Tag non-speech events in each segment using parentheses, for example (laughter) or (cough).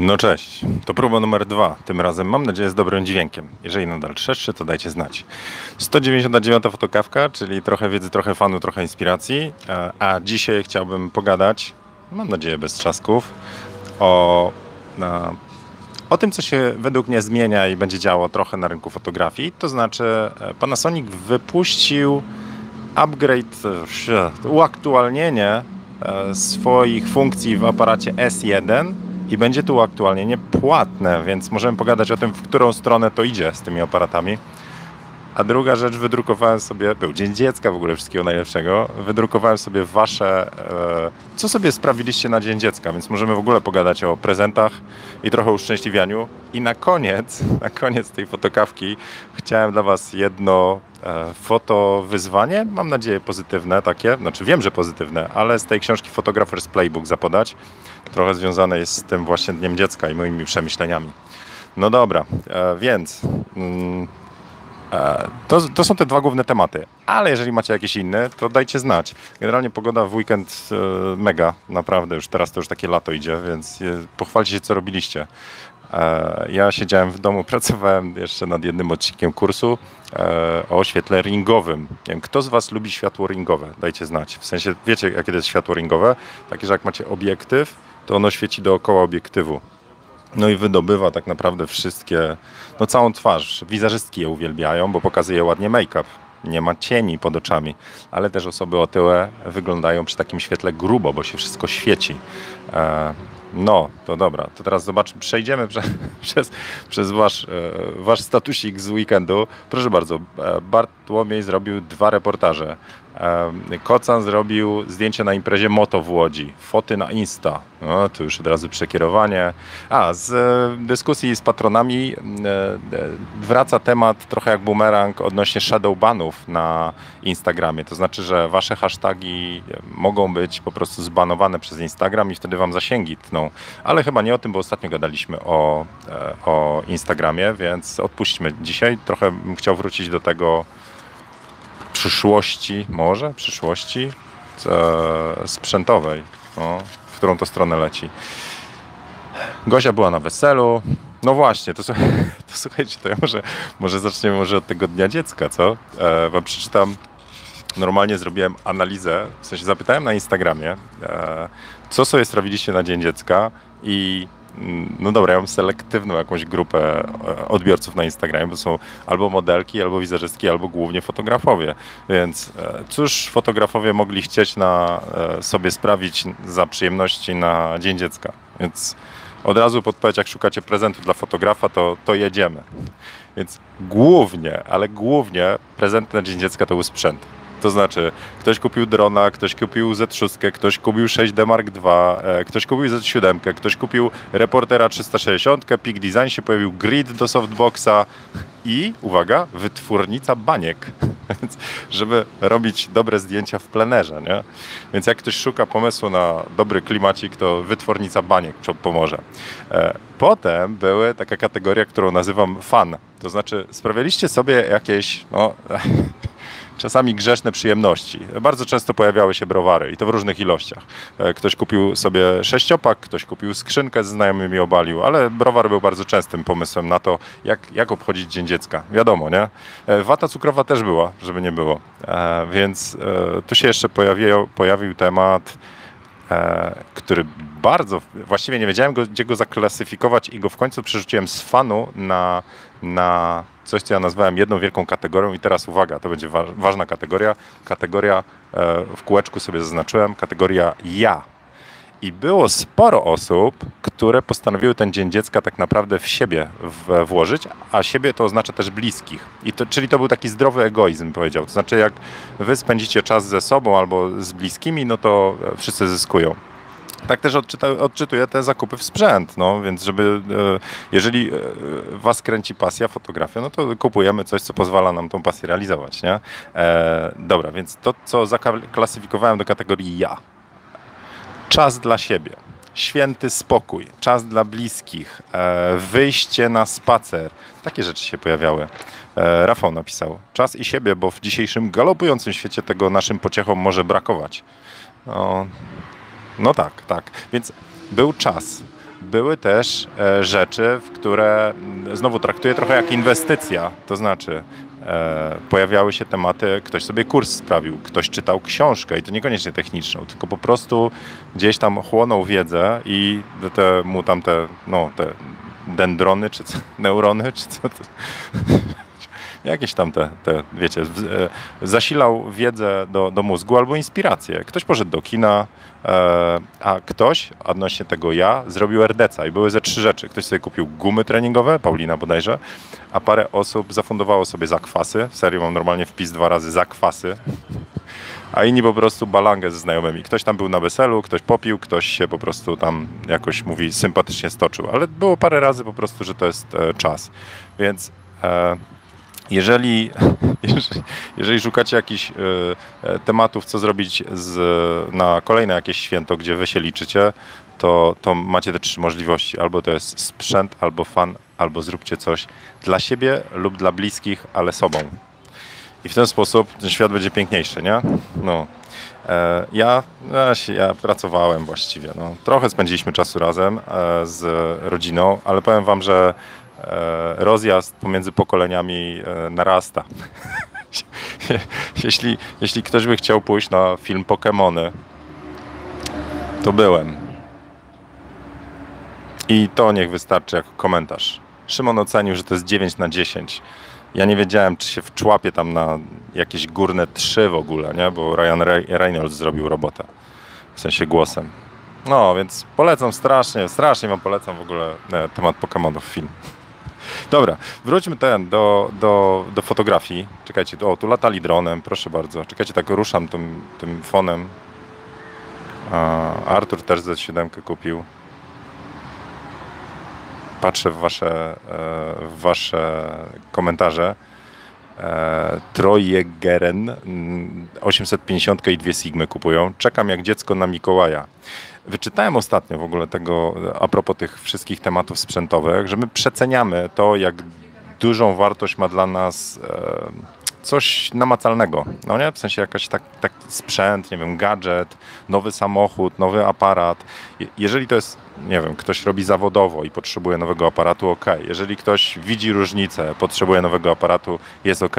No cześć, to próba numer dwa. Tym razem mam nadzieję z dobrym dźwiękiem. Jeżeli nadal trzeszczy, to dajcie znać. 199 fotokawka, czyli trochę wiedzy, trochę fanu, trochę inspiracji. E, A dzisiaj chciałbym pogadać, mam nadzieję bez trzasków, o, o tym, co się według mnie zmienia i będzie działo trochę na rynku fotografii. To znaczy e, Panasonic wypuścił upgrade, uaktualnienie e, swoich funkcji w aparacie S1 i będzie tu uaktualnienie płatne, więc możemy pogadać o tym, w którą stronę to idzie z tymi aparatami. A druga rzecz, wydrukowałem sobie, był Dzień Dziecka w ogóle, wszystkiego najlepszego, wydrukowałem sobie wasze, e, co sobie sprawiliście na Dzień Dziecka, więc możemy w ogóle pogadać o prezentach i trochę uszczęśliwianiu. I na koniec, (laughs) na koniec tej fotokawki chciałem dla was jedno e, foto wyzwanie, mam nadzieję pozytywne takie, znaczy wiem, że pozytywne, ale z tej książki Photographer's Playbook zapodać. Trochę związane jest z tym właśnie Dniem Dziecka i moimi przemyśleniami. No dobra, e, więc mm, to, to są te dwa główne tematy, ale jeżeli macie jakieś inne, to dajcie znać. Generalnie pogoda w weekend e, mega, naprawdę, już teraz to już takie lato idzie, więc e, pochwalcie się, co robiliście. E, Ja siedziałem w domu, (laughs) pracowałem jeszcze nad jednym odcinkiem kursu e, o świetle ringowym. Nie wiem, kto z Was lubi światło ringowe? Dajcie znać. W sensie, wiecie, jakie to jest światło ringowe? Takie, że jak macie obiektyw, to ono świeci dookoła obiektywu. No i wydobywa tak naprawdę wszystkie, no całą twarz. Wizerzystki je uwielbiają, bo pokazuje ładnie make-up. Nie ma cieni pod oczami, ale też osoby otyłe wyglądają przy takim świetle grubo, bo się wszystko świeci. E, no, to dobra. To teraz zobaczmy, przejdziemy prze, (laughs) przez, przez wasz, e, wasz statusik z weekendu. Proszę bardzo, e, Bartłomiej zrobił dwa reportaże. Kocan zrobił zdjęcie na imprezie Moto w Łodzi. Foty na Insta. No, tu już od razu przekierowanie. A, z e, dyskusji z patronami e, e, wraca temat trochę jak bumerang odnośnie shadowbanów na Instagramie. To znaczy, że wasze hasztagi mogą być po prostu zbanowane przez Instagram i wtedy wam zasięgi tną. Ale chyba nie o tym, bo ostatnio gadaliśmy o, o Instagramie, więc odpuśćmy dzisiaj. Trochę bym chciał wrócić do tego przyszłości, może przyszłości e, sprzętowej, w którą to stronę leci. Gosia była na weselu. No właśnie, to, (laughs) to słuchajcie, to ja może, może zaczniemy może od tego Dnia Dziecka, co? E, wam przeczytam, normalnie zrobiłem analizę, w sensie zapytałem na Instagramie, e, co sobie sprawiliście na Dzień Dziecka i no dobra, ja mam selektywną jakąś grupę e, odbiorców na Instagramie, bo są albo modelki, albo wizerzystki, albo głównie fotografowie. Więc e, cóż fotografowie mogli chcieć na e, sobie sprawić za przyjemności na Dzień Dziecka? Więc od razu podpowiedź, jak szukacie prezentu dla fotografa, to, to jedziemy. Więc głównie, ale głównie prezenty na Dzień Dziecka to był sprzęt. To znaczy, ktoś kupił drona, ktoś kupił Z6, ktoś kupił 6D Mark II, e, ktoś kupił Z7, ktoś kupił Reportera 360, Peak Design się pojawił grid do softboxa i, uwaga, wytwórnica baniek. (laughs) Więc, żeby robić dobre zdjęcia w plenerze, nie? Więc jak ktoś szuka pomysłu na dobry klimacik, to wytwórnica baniek pomoże. E, Potem były taka kategoria, którą nazywam fan. To znaczy, sprawialiście sobie jakieś, no, (laughs) czasami grzeszne przyjemności. Bardzo często pojawiały się browary i to w różnych ilościach. E, Ktoś kupił sobie sześciopak, ktoś kupił skrzynkę ze znajomymi obalił, ale browar był bardzo częstym pomysłem na to, jak, jak obchodzić Dzień Dziecka. Wiadomo, nie? E, Wata cukrowa też była, żeby nie było. E, Więc tu się jeszcze pojawił, pojawił temat który bardzo, właściwie nie wiedziałem, gdzie go zaklasyfikować i go w końcu przerzuciłem z fanu na, na coś, co ja nazwałem jedną wielką kategorią i teraz uwaga, to będzie wa ważna kategoria, kategoria, e, w kółeczku sobie zaznaczyłem, kategoria ja. I było sporo osób, które postanowiły ten Dzień Dziecka tak naprawdę w siebie w, włożyć, a siebie to oznacza też bliskich. I to, czyli to był taki zdrowy egoizm, powiedział. To znaczy, jak wy spędzicie czas ze sobą albo z bliskimi, no to e, wszyscy zyskują. Tak też odczyta, odczytuję te zakupy w sprzęt, no więc żeby, e, jeżeli e, was kręci pasja, fotografia, no to kupujemy coś, co pozwala nam tą pasję realizować, nie? E, dobra, więc to, co zaklasyfikowałem do kategorii ja. Czas dla siebie, święty spokój, czas dla bliskich, e, wyjście na spacer. Takie rzeczy się pojawiały. E, Rafał napisał, czas i siebie, bo w dzisiejszym galopującym świecie tego naszym pociechom może brakować. No, no tak, tak. Więc był czas. były też e, rzeczy, w które mm, znowu traktuję trochę jak inwestycja. To znaczy, e, pojawiały się tematy, ktoś sobie kurs sprawił, ktoś czytał książkę i to niekoniecznie techniczną, tylko po prostu gdzieś tam chłonął wiedzę i te mu tam te, no, te dendrony, czy co, (laughs) neurony, czy co to, jakieś tam te, te wiecie, zasilał wiedzę do, do mózgu albo inspirację. Ktoś poszedł do kina, e, a ktoś, odnośnie tego ja, zrobił RDC i były ze trzy rzeczy. Ktoś sobie kupił gumy treningowe, Paulina bodajże, a parę osób zafundowało sobie zakwasy. W serii mam normalnie wpis dwa razy zakwasy. A inni po prostu balangę ze znajomymi. Ktoś tam był na weselu, ktoś popił, ktoś się po prostu tam jakoś mówi sympatycznie stoczył. Ale było parę razy po prostu, że to jest e, czas. Więc e, (laughs) jeżeli, jeżeli, szukacie jakichś y, tematów, co zrobić z, na kolejne jakieś święto, gdzie wy się liczycie, to, to macie te trzy możliwości. Albo to jest sprzęt, albo fan, albo zróbcie coś dla siebie lub dla bliskich, ale sobą. I w ten sposób ten świat będzie piękniejszy, nie? No. E, ja, ja pracowałem właściwie. No. Trochę spędziliśmy czasu razem e, z rodziną, ale powiem wam, że E, rozjazd pomiędzy pokoleniami e, narasta. (laughs) jeśli, jeśli ktoś by chciał pójść na film Pokémony, to byłem. I to niech wystarczy jako komentarz. Szymon ocenił, że to jest 9 na 10. Ja nie wiedziałem, czy się wczłapię tam na jakieś górne 3 w ogóle, nie? bo Ryan Reynolds zrobił robotę. W sensie głosem. No, więc polecam strasznie, strasznie wam polecam w ogóle nie, temat Pokémonów film. Dobra, wróćmy ten do, do, do fotografii. Czekajcie, o, tu latali dronem, proszę bardzo. Czekajcie, tak ruszam tym, tym fonem. A, Artur też Z7 kupił. Patrzę w wasze, e, w wasze komentarze. Troje Geren 850 mm, i dwie Sigmy kupują. Czekam jak dziecko na Mikołaja. Wyczytałem ostatnio w ogóle tego, a propos tych wszystkich tematów sprzętowych, że my przeceniamy to, jak dużą wartość ma dla nas e, coś namacalnego. No nie? W sensie jakaś tak, tak sprzęt, nie wiem, gadżet, nowy samochód, nowy aparat. Jeżeli to jest, nie wiem, ktoś robi zawodowo i potrzebuje nowego aparatu, ok. Jeżeli ktoś widzi różnicę, potrzebuje nowego aparatu, jest ok.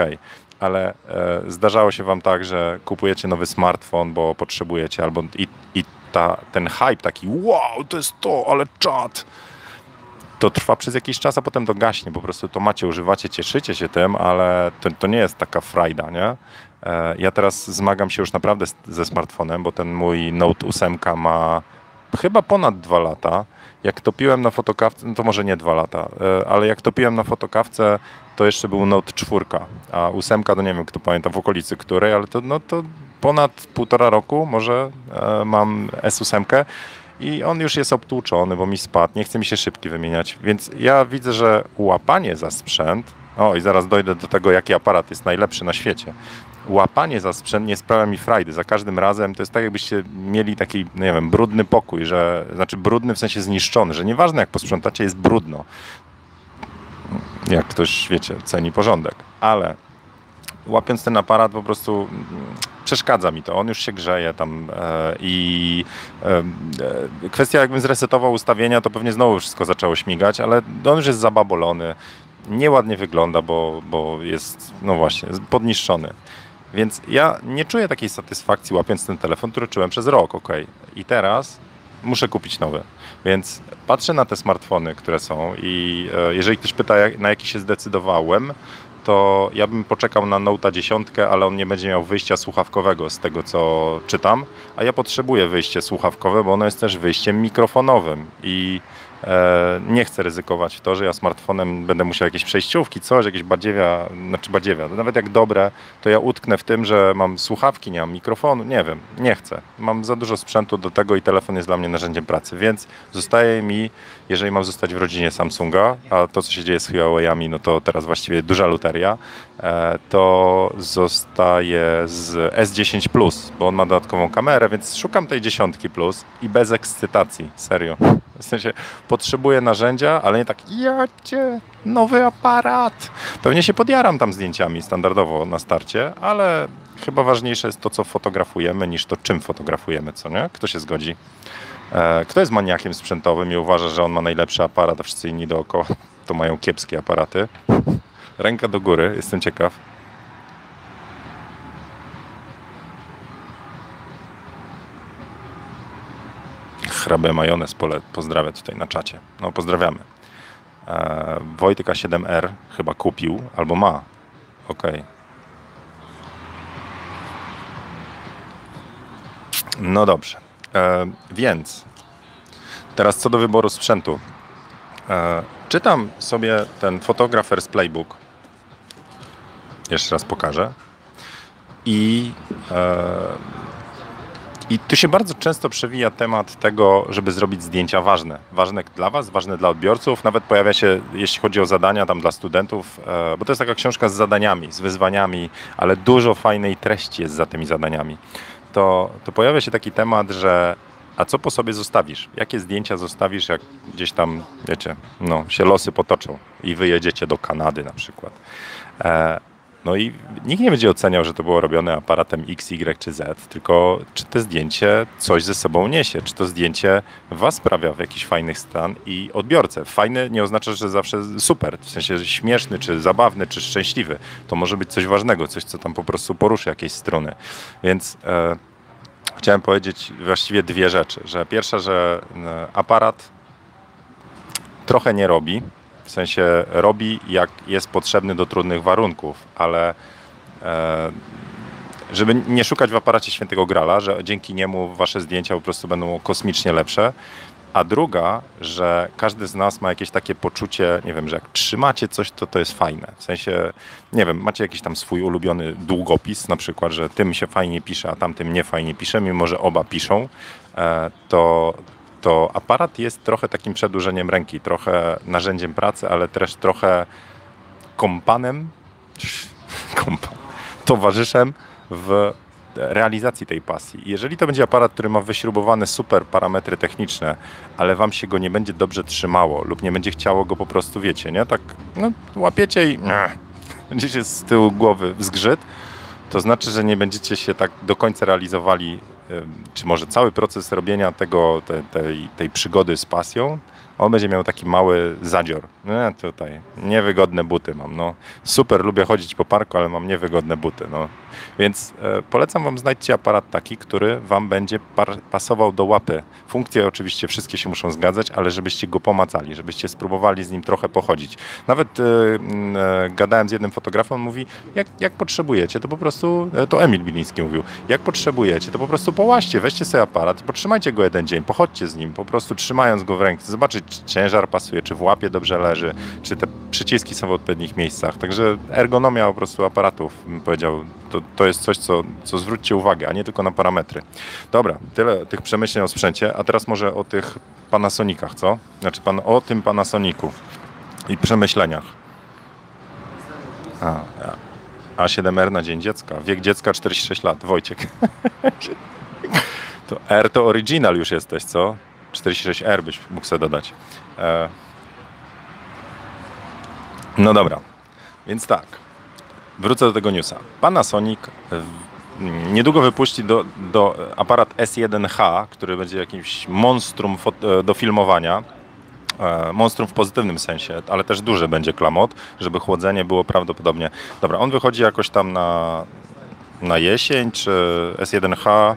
Ale e, zdarzało się wam tak, że kupujecie nowy smartfon, bo potrzebujecie, albo i, i ta, ten hype taki, wow, to jest to, ale czat. To trwa przez jakiś czas, a potem to gaśnie. Po prostu to macie, używacie, cieszycie się tym, ale to, to nie jest taka frajda, nie? E, ja teraz zmagam się już naprawdę ze smartfonem, bo ten mój Note 8 ma chyba ponad dwa lata. Jak topiłem na fotokawce, no to może nie dwa lata, e, ale jak topiłem na fotokawce, to jeszcze był Note 4, a 8 to nie wiem, kto pamięta w okolicy której, ale to, no, to ponad półtora roku może e, mam S8 i on już jest obtłuczony, bo mi spadł, nie chce mi się szybki wymieniać, więc ja widzę, że łapanie za sprzęt, o i zaraz dojdę do tego, jaki aparat jest najlepszy na świecie, łapanie za sprzęt nie sprawia mi frajdy. Za każdym razem to jest tak, jakbyście mieli taki, no nie wiem, brudny pokój, że, znaczy brudny w sensie zniszczony, że nieważne jak posprzątacie, jest brudno. Jak ktoś, wiecie, ceni porządek. Ale łapiąc ten aparat po prostu przeszkadza mi to. On już się grzeje tam e, i e, e, kwestia jakbym zresetował ustawienia, to pewnie znowu wszystko zaczęło śmigać, ale on już jest zababolony. Nieładnie wygląda, bo, bo jest, no właśnie, podniszczony. Więc ja nie czuję takiej satysfakcji łapiąc ten telefon, który czułem przez rok, ok. I teraz muszę kupić nowy. Więc patrzę na te smartfony, które są i jeżeli ktoś pyta, na jaki się zdecydowałem, to ja bym poczekał na Note 10, ale on nie będzie miał wyjścia słuchawkowego z tego co czytam, a ja potrzebuję wyjście słuchawkowe, bo ono jest też wyjściem mikrofonowym. I E, nie chcę ryzykować w to, że ja smartfonem będę musiał jakieś przejściówki, coś, jakieś badziewia, znaczy badziewia, nawet jak dobre, to ja utknę w tym, że mam słuchawki, nie mam mikrofonu, nie wiem, nie chcę. Mam za dużo sprzętu do tego i telefon jest dla mnie narzędziem pracy, więc zostaje mi, jeżeli mam zostać w rodzinie Samsunga, a to, co się dzieje z Huawei'ami, no to teraz właściwie duża loteria, e, to zostaje z S10 Plus, bo on ma dodatkową kamerę, więc szukam tej dziesiątki Plus i bez ekscytacji, serio. W sensie potrzebuję narzędzia, ale nie tak, ja cię, nowy aparat. Pewnie się podjaram tam zdjęciami standardowo na starcie, ale chyba ważniejsze jest to, co fotografujemy, niż to, czym fotografujemy, co nie? Kto się zgodzi? E, kto jest maniakiem sprzętowym i uważa, że on ma najlepszy aparat, a wszyscy inni dookoła (laughs) to mają kiepskie aparaty? Ręka do góry, jestem ciekaw. Hrabę Majonez pole, pozdrawia tutaj na czacie. No pozdrawiamy. E, Wojtek A7R chyba kupił albo ma. Okay. No dobrze. E, więc teraz co do wyboru sprzętu. E, czytam sobie ten Photographer's Playbook. Jeszcze raz pokażę. I, e, I tu się bardzo często przewija temat tego, żeby zrobić zdjęcia ważne. Ważne dla Was, ważne dla odbiorców. Nawet pojawia się, jeśli chodzi o zadania tam dla studentów, e, bo to jest taka książka z zadaniami, z wyzwaniami, ale dużo fajnej treści jest za tymi zadaniami to, to pojawia się taki temat, że a co po sobie zostawisz? Jakie zdjęcia zostawisz, jak gdzieś tam, wiecie, no, się losy potoczą i wyjedziecie do Kanady na przykład. E, no i nikt nie będzie oceniał, że to było robione aparatem X, Y czy Z, tylko czy to zdjęcie coś ze sobą niesie, czy to zdjęcie was sprawia w jakiś fajny stan i odbiorcę. Fajny nie oznacza, że zawsze super, w sensie śmieszny, czy zabawny, czy szczęśliwy. To może być coś ważnego, coś, co tam po prostu poruszy jakieś strony. Więc e, chciałem powiedzieć właściwie dwie rzeczy. Że pierwsza, że e, aparat trochę nie robi, w sensie robi jak jest potrzebny do trudnych warunków, ale e, żeby nie szukać w aparacie świętego grala, że dzięki niemu wasze zdjęcia po prostu będą kosmicznie lepsze. A druga, że każdy z nas ma jakieś takie poczucie, nie wiem, że jak trzymacie coś, to to jest fajne. W sensie, nie wiem, macie jakiś tam swój ulubiony długopis, na przykład, że tym się fajnie pisze, a tamtym nie fajnie pisze, mimo że oba piszą, e, to, to aparat jest trochę takim przedłużeniem ręki, trochę narzędziem pracy, ale też trochę kompanem, (laughs) kompan, towarzyszem w realizacji tej pasji. Jeżeli to będzie aparat, który ma wyśrubowane super parametry techniczne, ale wam się go nie będzie dobrze trzymało lub nie będzie chciało go po prostu, wiecie, nie? Tak no, łapiecie i (laughs) będziecie z tyłu głowy zgrzyt, to znaczy, że nie będziecie się tak do końca realizowali czy może cały proces robienia tego, te, tej, tej przygody z pasją, on będzie miał taki mały zadzior. No tutaj niewygodne buty mam. No, super, lubię chodzić po parku, ale mam niewygodne buty. No. Więc e, polecam Wam znajdźcie aparat taki, który Wam będzie pasował do łapy. Funkcje oczywiście wszystkie się muszą zgadzać, ale żebyście go pomacali, żebyście spróbowali z nim trochę pochodzić. Nawet e, e, gadałem z jednym fotografem, on mówi, jak, jak potrzebujecie, to po prostu, e, to Emil Biliński mówił, jak potrzebujecie, to po prostu połaście, weźcie sobie aparat, potrzymajcie go jeden dzień, pochodźcie z nim, po prostu trzymając go w ręce, zobaczyć, czy ciężar pasuje, czy w łapie dobrze leży, czy te przyciski są w odpowiednich miejscach. Także ergonomia po prostu aparatów, bym powiedział, to, to jest coś, co, co zwróćcie uwagę, a nie tylko na parametry. Dobra, tyle tych przemyśleń o sprzęcie, a teraz może o tych Panasonicach, co? Znaczy pan, o tym Panasonicu i przemyśleniach. A, A7R na Dzień Dziecka. Wiek dziecka 46 lat. Wojciech. (laughs) to R to original już jesteś, co? 46R byś mógł sobie dodać. E... No dobra, więc tak. Wrócę do tego newsa. Panasonic niedługo wypuści do, do aparat S1H, który będzie jakimś monstrum e, do filmowania. E, monstrum w pozytywnym sensie, ale też duży będzie klamot, żeby chłodzenie było prawdopodobnie. Dobra, on wychodzi jakoś tam na, na jesień, czy S1H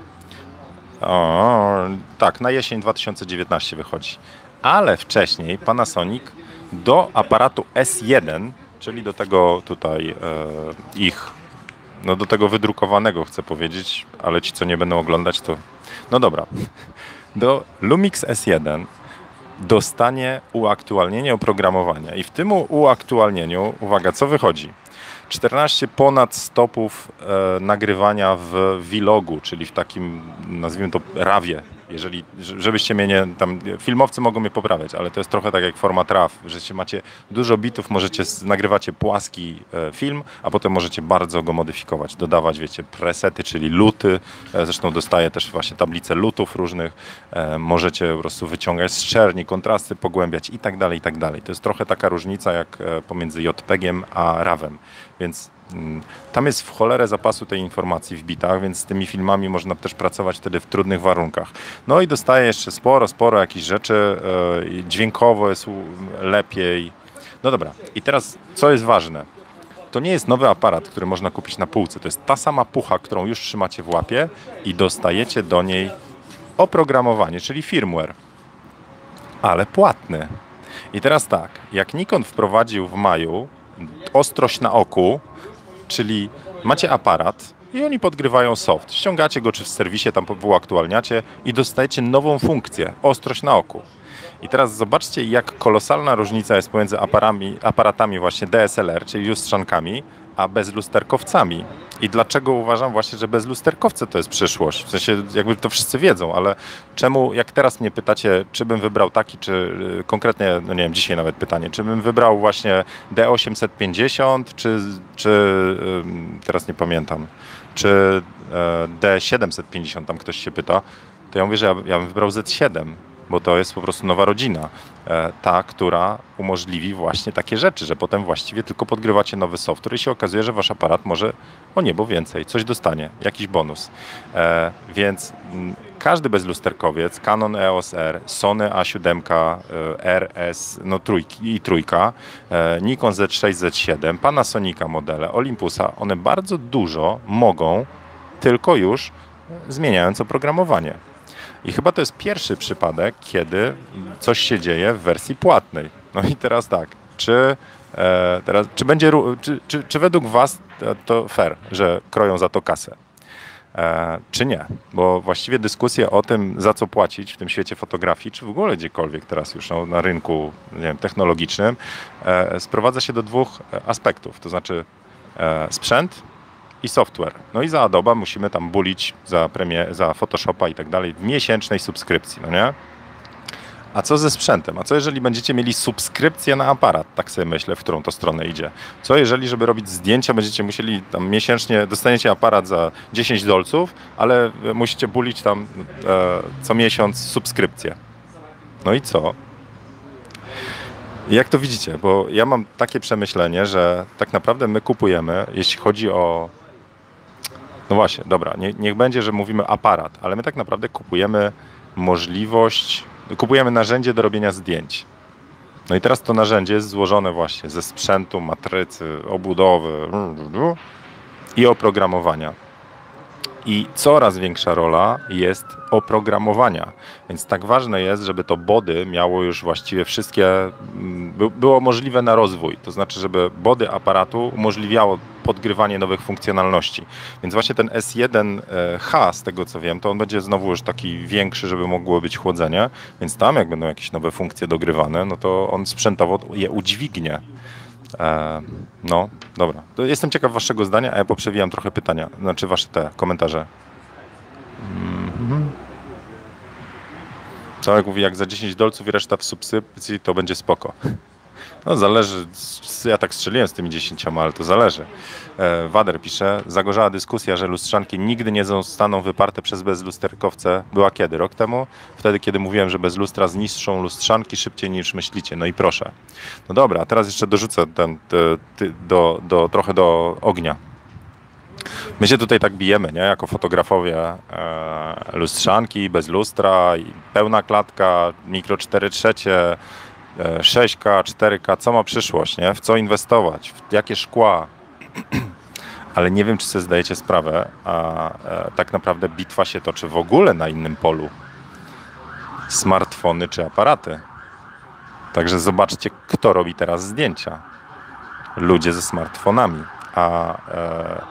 o, tak, na jesień 2019 wychodzi. Ale wcześniej Panasonic do aparatu S1, czyli do tego tutaj e, ich, no do tego wydrukowanego chcę powiedzieć, ale ci co nie będą oglądać to, no dobra, do Lumix S1 dostanie uaktualnienie oprogramowania i w tym uaktualnieniu, uwaga, co wychodzi? 14 ponad stopów e, nagrywania w vlogu, czyli w takim, nazwijmy to, rawie. Jeżeli, żebyście mnie nie, tam, filmowcy mogą mnie poprawiać, ale to jest trochę tak jak format RAW, że macie dużo bitów, możecie, nagrywacie płaski e, film, a potem możecie bardzo go modyfikować, dodawać, wiecie, presety, czyli luty, e, zresztą dostaję też właśnie tablice lutów różnych, e, możecie po prostu wyciągać z czerni, kontrasty pogłębiać i tak dalej, i tak dalej. To jest trochę taka różnica jak pomiędzy JPEG-iem a RAW-em. Więc mm, tam jest w cholerę zapasu tej informacji w bitach, więc z tymi filmami można też pracować wtedy w trudnych warunkach. No i dostaję jeszcze sporo, sporo jakichś rzeczy, e, dźwiękowo jest lepiej. No dobra, i teraz co jest ważne? To nie jest nowy aparat, który można kupić na półce. To jest ta sama pucha, którą już trzymacie w łapie i dostajecie do niej oprogramowanie, czyli firmware, ale płatny. I teraz tak, jak Nikon wprowadził w maju ostrość na oku, czyli macie aparat i oni podgrywają soft. Ściągacie go czy w serwisie, tam uaktualniacie i dostajecie nową funkcję, ostrość na oku. I teraz zobaczcie, jak kolosalna różnica jest pomiędzy aparami, aparatami właśnie DSLR, czyli lustrzankami, a bezlusterkowcami. I dlaczego uważam właśnie, że bezlusterkowce to jest przyszłość? W sensie, jakby to wszyscy wiedzą, ale czemu, jak teraz mnie pytacie, czy bym wybrał taki, czy y, konkretnie, no nie wiem, dzisiaj nawet pytanie, czy bym wybrał właśnie D850, czy, czy teraz nie pamiętam, czy e, D750, tam ktoś się pyta, to ja mówię, że ja, ja bym wybrał Z7, bo to jest po prostu nowa rodzina. E, ta, która umożliwi właśnie takie rzeczy, że potem właściwie tylko podgrywacie nowy software i się okazuje, że wasz aparat może o niebo więcej, coś dostanie, jakiś bonus. E, więc mm, każdy bezlusterkowiec, Canon EOS R, Sony A7 e, RS no trójki, i trójka, Nikon Z6, Z7, Panasonica modele, Olympusa, one bardzo dużo mogą tylko już zmieniając oprogramowanie. I chyba to jest pierwszy przypadek, kiedy coś się dzieje w wersji płatnej. No i teraz tak, czy, e, teraz, czy będzie, czy, czy, czy według Was to fair, że kroją za to kasę? E, czy nie? Bo właściwie dyskusja o tym, za co płacić w tym świecie fotografii, czy w ogóle gdziekolwiek teraz już no, na rynku wiem, technologicznym, e, sprowadza się do dwóch aspektów. To znaczy e, sprzęt i software. No i za Adobe musimy tam bulić za, premie, za Photoshopa i tak dalej w miesięcznej subskrypcji, no nie? A co ze sprzętem? A co jeżeli będziecie mieli subskrypcję na aparat? Tak sobie myślę, w którą to stronę idzie. Co jeżeli, żeby robić zdjęcia, będziecie musieli tam miesięcznie, dostaniecie aparat za 10 dolców, ale musicie bulić tam e, co miesiąc subskrypcję. No i co? Jak to widzicie? Bo ja mam takie przemyślenie, że tak naprawdę my kupujemy, jeśli chodzi o no właśnie, dobra, nie, niech będzie, że mówimy aparat, ale my tak naprawdę kupujemy możliwość, kupujemy narzędzie do robienia zdjęć. No i teraz to narzędzie jest złożone właśnie ze sprzętu, matrycy, obudowy i oprogramowania. I coraz większa rola jest oprogramowania. Więc tak ważne jest, żeby to body miało już właściwie wszystkie, mm, było możliwe na rozwój. To znaczy, żeby body aparatu umożliwiało podgrywanie nowych funkcjonalności. Więc właśnie ten S1H, z tego co wiem, to on będzie znowu już taki większy, żeby mogło być chłodzenie. Więc tam, jak będą jakieś nowe funkcje dogrywane, no to on sprzętowo je udźwignie. E, no, dobra. To jestem ciekaw waszego zdania, a ja poprzewijam trochę pytania, znaczy wasze te komentarze. Mhm. Człowiek mówi, jak za 10 dolców i reszta w subskrypcji, to będzie spoko. No zależy, ja tak strzeliłem z tymi 10, ale to zależy. E, Wader pisze, zagorzała dyskusja, że lustrzanki nigdy nie zostaną wyparte przez bezlusterkowce. Była kiedy? Rok temu? Wtedy, kiedy mówiłem, że bez lustra zniszczą lustrzanki szybciej niż myślicie. No i proszę. No dobra, teraz jeszcze dorzucę ten, ty, ty, do, do, trochę do ognia. My się tutaj tak bijemy, nie? Jako fotografowie e, lustrzanki, bez lustra, pełna klatka, mikro 4 trzecie, 6K, 4K, co ma przyszłość, nie? w co inwestować, w jakie szkła. (clears throat) Ale nie wiem, czy sobie zdajecie sprawę, a e, tak naprawdę bitwa się toczy w ogóle na innym polu. Smartfony czy aparaty. Także zobaczcie, kto robi teraz zdjęcia. Ludzie ze smartfonami. A e,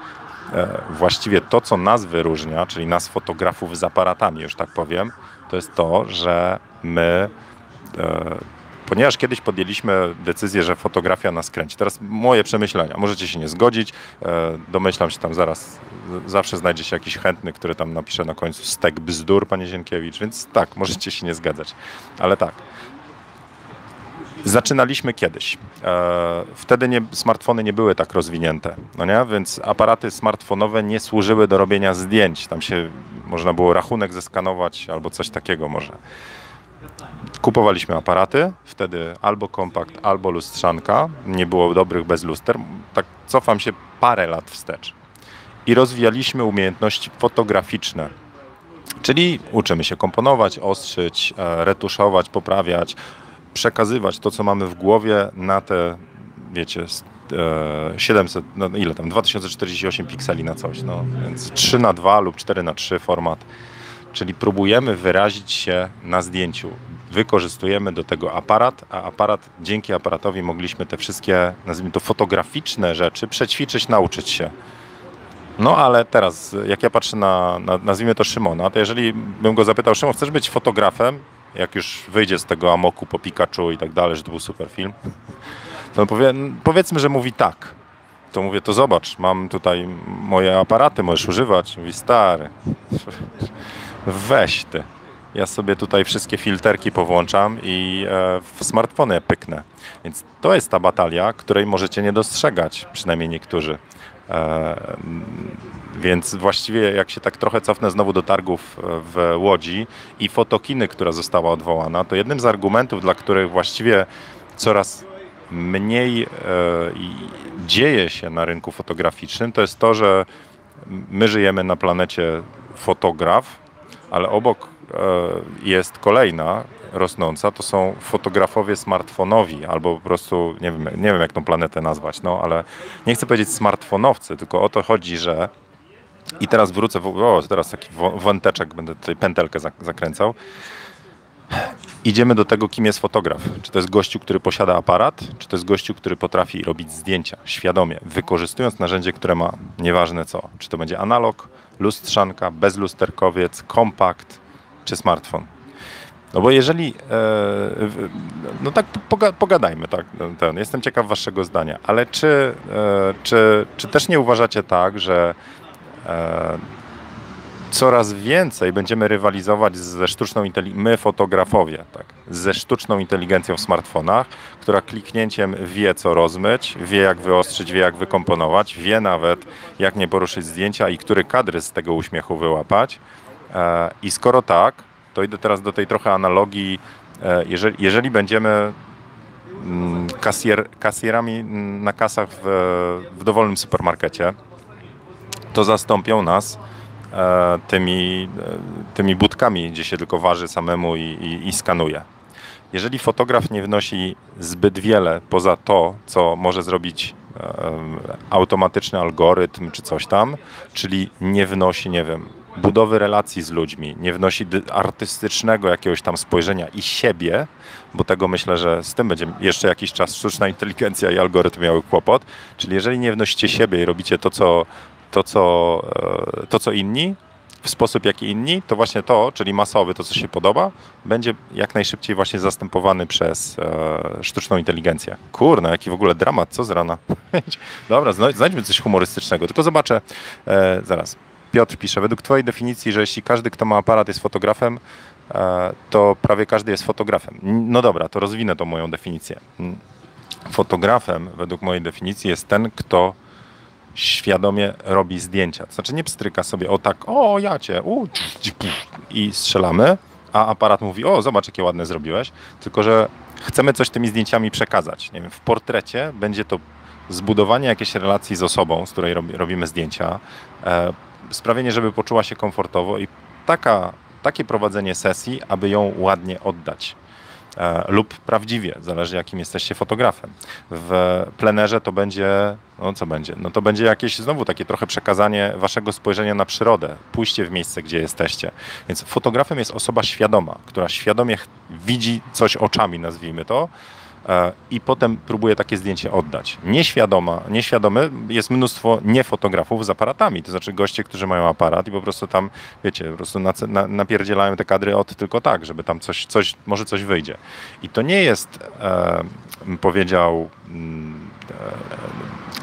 e, właściwie to, co nas wyróżnia, czyli nas fotografów z aparatami, już tak powiem, to jest to, że my e, ponieważ kiedyś podjęliśmy decyzję, że fotografia nas kręci. Teraz moje przemyślenia, możecie się nie zgodzić, e, domyślam się tam zaraz, zawsze znajdzie się jakiś chętny, który tam napisze na końcu stek bzdur, panie Zienkiewicz, więc tak, możecie się nie zgadzać, ale tak. Zaczynaliśmy kiedyś. E, wtedy nie, smartfony nie były tak rozwinięte, no nie? więc aparaty smartfonowe nie służyły do robienia zdjęć. Tam się można było rachunek zeskanować albo coś takiego może. Kupowaliśmy aparaty, wtedy albo kompakt, albo lustrzanka. Nie było dobrych bez luster. Tak cofam się parę lat wstecz i rozwijaliśmy umiejętności fotograficzne. Czyli uczymy się komponować, ostrzyć, e, retuszować, poprawiać, przekazywać to, co mamy w głowie na te, wiecie, 700, no ile tam, 2048 pikseli na coś, no, więc 3 na 2 lub 4 na 3 format. Czyli próbujemy wyrazić się na zdjęciu. Wykorzystujemy do tego aparat, a aparat, dzięki aparatowi mogliśmy te wszystkie, nazwijmy to fotograficzne rzeczy przećwiczyć, nauczyć się. No ale teraz, jak ja patrzę na, na, nazwijmy to Szymona, to jeżeli bym go zapytał, Szymon, chcesz być fotografem? Jak już wyjdzie z tego amoku po Pikachu i tak dalej, że to był super film, to powie, powiedzmy, że mówi tak. To mówię, to zobacz, mam tutaj moje aparaty, możesz używać. Mówi, stary, weź ty. Ja sobie tutaj wszystkie filterki powłączam i e, w smartfony pyknę. Więc to jest ta batalia, której możecie nie dostrzegać, przynajmniej niektórzy. E, więc właściwie jak się tak trochę cofnę znowu do targów w Łodzi i fotokiny, która została odwołana, to jednym z argumentów, dla których właściwie coraz mniej e, dzieje się na rynku fotograficznym, to jest to, że my żyjemy na planecie fotograf, ale obok e, jest kolejna rosnąca, to są fotografowie smartfonowi, albo po prostu, nie wiem, nie wiem jak tą planetę nazwać, no ale nie chcę powiedzieć smartfonowcy, tylko o to chodzi, że i teraz wrócę, o, teraz taki wąteczek, będę tutaj pętelkę zakręcał. Idziemy do tego, kim jest fotograf. Czy to jest gościu, który posiada aparat, czy to jest gościu, który potrafi robić zdjęcia świadomie, wykorzystując narzędzie, które ma nieważne co. Czy to będzie analog, lustrzanka, bezlusterkowiec, kompakt czy smartfon. No bo jeżeli, e, no tak pogadajmy, tak, ten, jestem ciekaw waszego zdania, ale czy, e, czy, czy też nie uważacie tak, że e, coraz więcej będziemy rywalizować ze sztuczną inteligencją, my fotografowie, tak, ze sztuczną inteligencją w smartfonach, która kliknięciem wie co rozmyć, wie jak wyostrzyć, wie jak wykomponować, wie nawet jak nie poruszyć zdjęcia i który kadry z tego uśmiechu wyłapać. I skoro tak, to idę teraz do tej trochę analogii, e, jeżeli, jeżeli będziemy mm, kasjer, kasjerami na kasach w, w dowolnym supermarkecie, to zastąpią nas e, tymi, e, tymi budkami, gdzie się tylko waży samemu i, i, i skanuje. Jeżeli fotograf nie wnosi zbyt wiele poza to, co może zrobić automatyczny algorytm czy coś tam, czyli nie wnosi, nie wiem, budowy relacji z ludźmi, nie wnosi artystycznego jakiegoś tam spojrzenia i siebie, bo tego myślę, że z tym będzie jeszcze jakiś czas sztuczna inteligencja i algorytm miały kłopot. Czyli jeżeli nie wnosicie siebie i robicie to, co, to, co, e, to, co inni, w sposób jak inni, to właśnie to, czyli masowy, to co się podoba, będzie jak najszybciej właśnie zastępowany przez e, sztuczną inteligencję. Kurna, jaki w ogóle dramat, co z rana? (laughs) Dobra, znajdźmy coś humorystycznego, tylko zobaczę, e, zaraz, Piotr pisze, według Twojej definicji, że jeśli każdy, kto ma aparat jest fotografem, e, to prawie każdy jest fotografem. No dobra, to rozwinę tą moją definicję. Fotografem, według mojej definicji, jest ten, kto świadomie robi zdjęcia. To znaczy nie pstryka sobie o tak, o ja cię, u, i strzelamy, a aparat mówi, o zobacz jakie ładne zrobiłeś, tylko że chcemy coś tymi zdjęciami przekazać. Nie wiem, w portrecie będzie to zbudowanie jakiejś relacji z osobą, z której robimy zdjęcia, e, sprawienie, żeby poczuła się komfortowo i taka, takie prowadzenie sesji, aby ją ładnie oddać. E, lub prawdziwie, zależy jakim jesteście fotografem. W plenerze to będzie, no co będzie? No to będzie jakieś znowu takie trochę przekazanie waszego spojrzenia na przyrodę, pójście w miejsce, gdzie jesteście. Więc fotografem jest osoba świadoma, która świadomie widzi coś oczami, nazwijmy to, i potem próbuje takie zdjęcie oddać. Nieświadoma, nieświadomy jest mnóstwo niefotografów z aparatami, to znaczy goście, którzy mają aparat i po prostu tam, wiecie, po prostu na, na, napierdzielają te kadry od tylko tak, żeby tam coś, coś może coś wyjdzie. I to nie jest, e, powiedział mm,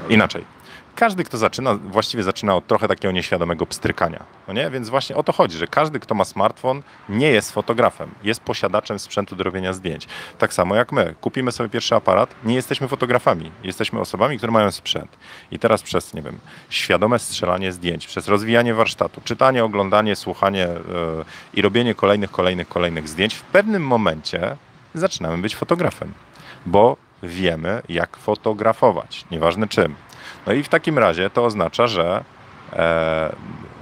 e, inaczej każdy, kto zaczyna, właściwie zaczyna od trochę takiego nieświadomego pstrykania. No nie? Więc właśnie o to chodzi, że każdy, kto ma smartfon, nie jest fotografem, jest posiadaczem sprzętu do robienia zdjęć. Tak samo jak my. Kupimy sobie pierwszy aparat, nie jesteśmy fotografami, jesteśmy osobami, które mają sprzęt. I teraz przez, nie wiem, świadome strzelanie zdjęć, przez rozwijanie warsztatu, czytanie, oglądanie, słuchanie yy, i robienie kolejnych, kolejnych, kolejnych zdjęć, w pewnym momencie zaczynamy być fotografem, bo wiemy, jak fotografować, nieważne czym. No i w takim razie to oznacza, że e,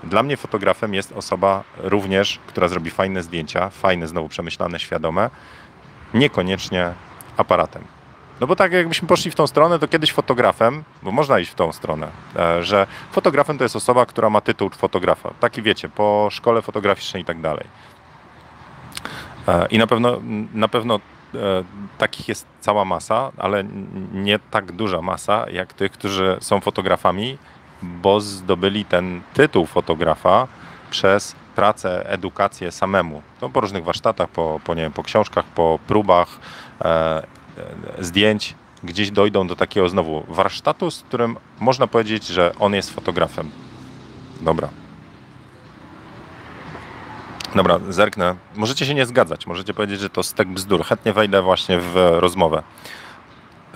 dla mnie fotografem jest osoba również, która zrobi fajne zdjęcia, fajne, znowu przemyślane, świadome, niekoniecznie aparatem. No bo tak jakbyśmy poszli w tą stronę, to kiedyś fotografem, bo można iść w tą stronę, e, że fotografem to jest osoba, która ma tytuł fotografa. Taki wiecie, po szkole fotograficznej i tak dalej. E, I na pewno, na pewno takich jest cała masa, ale nie tak duża masa jak tych, którzy są fotografami, bo zdobyli ten tytuł fotografa przez pracę, edukację samemu. To po różnych warsztatach, po, po, nie wiem, po książkach, po próbach e, zdjęć, gdzieś dojdą do takiego znowu warsztatu, z którym można powiedzieć, że on jest fotografem. Dobra. Dobra, zerknę. Możecie się nie zgadzać, możecie powiedzieć, że to stek bzdur. Chętnie wejdę właśnie w rozmowę.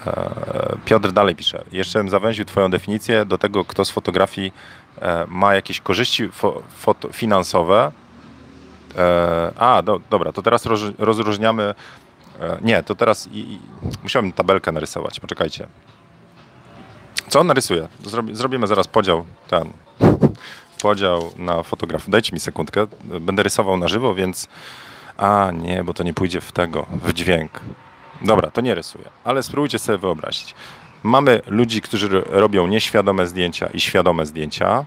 E, Piotr dalej pisze. Jeszcze bym zawęził Twoją definicję do tego, kto z fotografii e, ma jakieś korzyści finansowe. E, a, do, dobra, to teraz rozróżniamy. Nie, to teraz i, i, musiałbym tabelkę narysować. Poczekajcie. Co on narysuje? Zrobi, zrobimy zaraz podział ten. Podział na fotografów. Dajcie mi sekundkę. Będę rysował na żywo, więc. A, nie, bo to nie pójdzie w tego, w dźwięk. Dobra, to nie rysuję, ale spróbujcie sobie wyobrazić. Mamy ludzi, którzy robią nieświadome zdjęcia i świadome zdjęcia,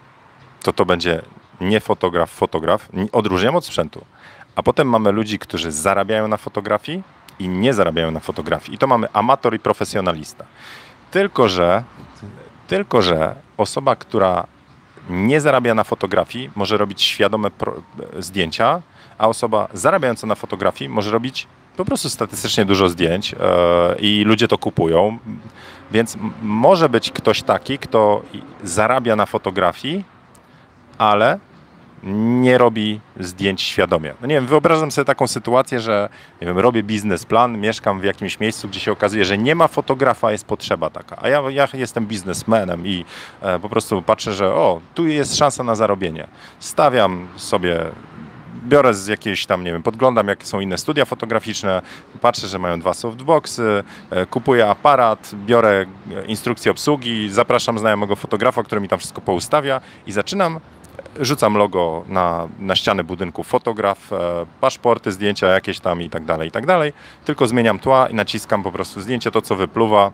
to to będzie nie fotograf, fotograf, odróżniam od sprzętu. A potem mamy ludzi, którzy zarabiają na fotografii i nie zarabiają na fotografii. I to mamy amator i profesjonalista. Tylko, że, tylko, że osoba, która nie zarabia na fotografii, może robić świadome zdjęcia, a osoba zarabiająca na fotografii może robić po prostu statystycznie dużo zdjęć e, i ludzie to kupują. Więc może być ktoś taki, kto zarabia na fotografii, ale nie robi zdjęć świadomie. No nie wiem, wyobrażam sobie taką sytuację, że nie wiem, robię biznesplan, mieszkam w jakimś miejscu, gdzie się okazuje, że nie ma fotografa, jest potrzeba taka. A ja, ja jestem biznesmenem i e, po prostu patrzę, że o, tu jest szansa na zarobienie. Stawiam sobie biorę z jakiejś tam, nie wiem, podglądam jakie są inne studia fotograficzne, patrzę, że mają dwa softboxy, e, kupuję aparat, biorę e, instrukcję obsługi, zapraszam znajomego fotografa, który mi tam wszystko poustawia i zaczynam rzucam logo na, na ściany budynku fotograf, e, paszporty, zdjęcia jakieś tam i tak dalej, i tak dalej. Tylko zmieniam tła i naciskam po prostu zdjęcie, to co wypluwa,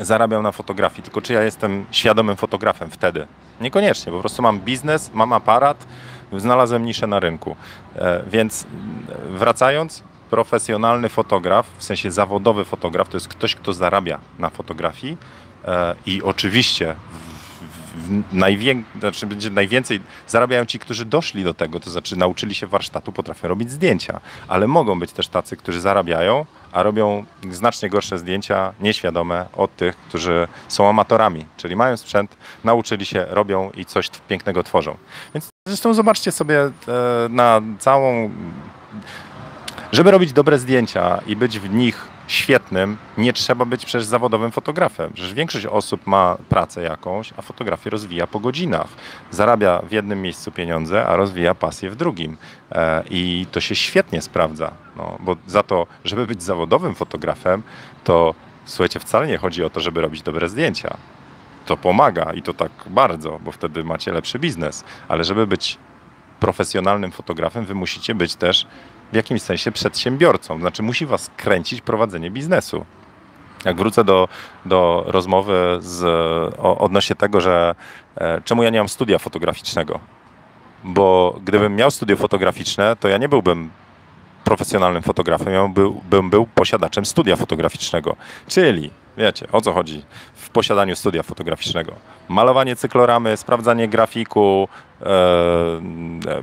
zarabiam na fotografii. Tylko czy ja jestem świadomym fotografem wtedy? Niekoniecznie, po prostu mam biznes, mam aparat, znalazłem niszę na rynku. E, więc wracając, profesjonalny fotograf, w sensie zawodowy fotograf, to jest ktoś, kto zarabia na fotografii e, i oczywiście najwię... znaczy będzie najwięcej zarabiają ci, którzy doszli do tego, to znaczy nauczyli się warsztatu, potrafią robić zdjęcia, ale mogą być też tacy, którzy zarabiają, a robią znacznie gorsze zdjęcia, nieświadome od tych, którzy są amatorami, czyli mają sprzęt, nauczyli się, robią i coś pięknego tworzą. Więc zresztą zobaczcie sobie e, na całą żeby robić dobre zdjęcia i być w nich świetnym, nie trzeba być przecież zawodowym fotografem. Przecież większość osób ma pracę jakąś, a fotografię rozwija po godzinach. Zarabia w jednym miejscu pieniądze, a rozwija pasję w drugim. E, I to się świetnie sprawdza. No, bo za to, żeby być zawodowym fotografem, to słuchajcie, wcale nie chodzi o to, żeby robić dobre zdjęcia. To pomaga i to tak bardzo, bo wtedy macie lepszy biznes. Ale żeby być profesjonalnym fotografem, wy musicie być też w jakimś sensie przedsiębiorcą. Znaczy musi was kręcić prowadzenie biznesu. Jak wrócę do, do rozmowy z, o, odnośnie tego, że e, czemu ja nie mam studia fotograficznego. Bo gdybym miał studio fotograficzne, to ja nie byłbym profesjonalnym fotografem, ja był, bym był posiadaczem studia fotograficznego. Czyli, wiecie, o co chodzi w posiadaniu studia fotograficznego? Malowanie cykloramy, sprawdzanie grafiku, e, e,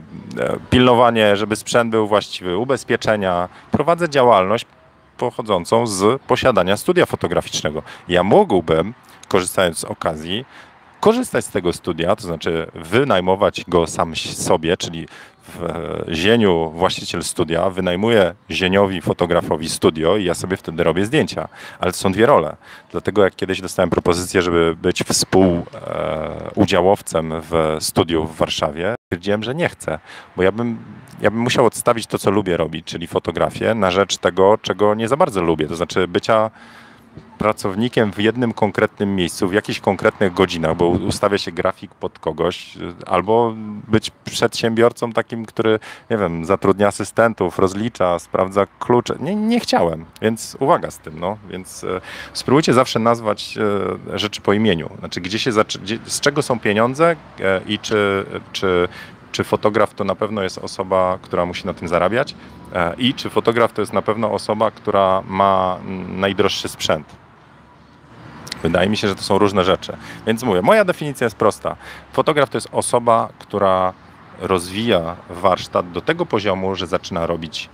pilnowanie, żeby sprzęt był właściwy, ubezpieczenia. Prowadzę działalność pochodzącą z posiadania studia fotograficznego. Ja mógłbym, korzystając z okazji, korzystać z tego studia, to znaczy wynajmować go sam sobie, czyli w Zieniu właściciel studia wynajmuje Zieniowi fotografowi studio i ja sobie wtedy robię zdjęcia. Ale są dwie role. Dlatego jak kiedyś dostałem propozycję, żeby być współudziałowcem w studiu w Warszawie, stwierdziłem, że nie chcę, bo ja bym, ja bym musiał odstawić to, co lubię robić, czyli fotografię, na rzecz tego, czego nie za bardzo lubię, to znaczy bycia pracownikiem w jednym konkretnym miejscu, w jakichś konkretnych godzinach, bo ustawia się grafik pod kogoś, albo być przedsiębiorcą takim, który, nie wiem, zatrudnia asystentów, rozlicza, sprawdza klucze. Nie, nie chciałem, więc uwaga z tym, no. Więc e, spróbujcie zawsze nazwać e, rzeczy po imieniu. Znaczy, gdzie się, gdzie, z czego są pieniądze e, i czy, czy czy fotograf to na pewno jest osoba, która musi na tym zarabiać e, i czy fotograf to jest na pewno osoba, która ma najdroższy sprzęt. Wydaje mi się, że to są różne rzeczy. Więc mówię, moja definicja jest prosta. Fotograf to jest osoba, która rozwija warsztat do tego poziomu, że zaczyna robić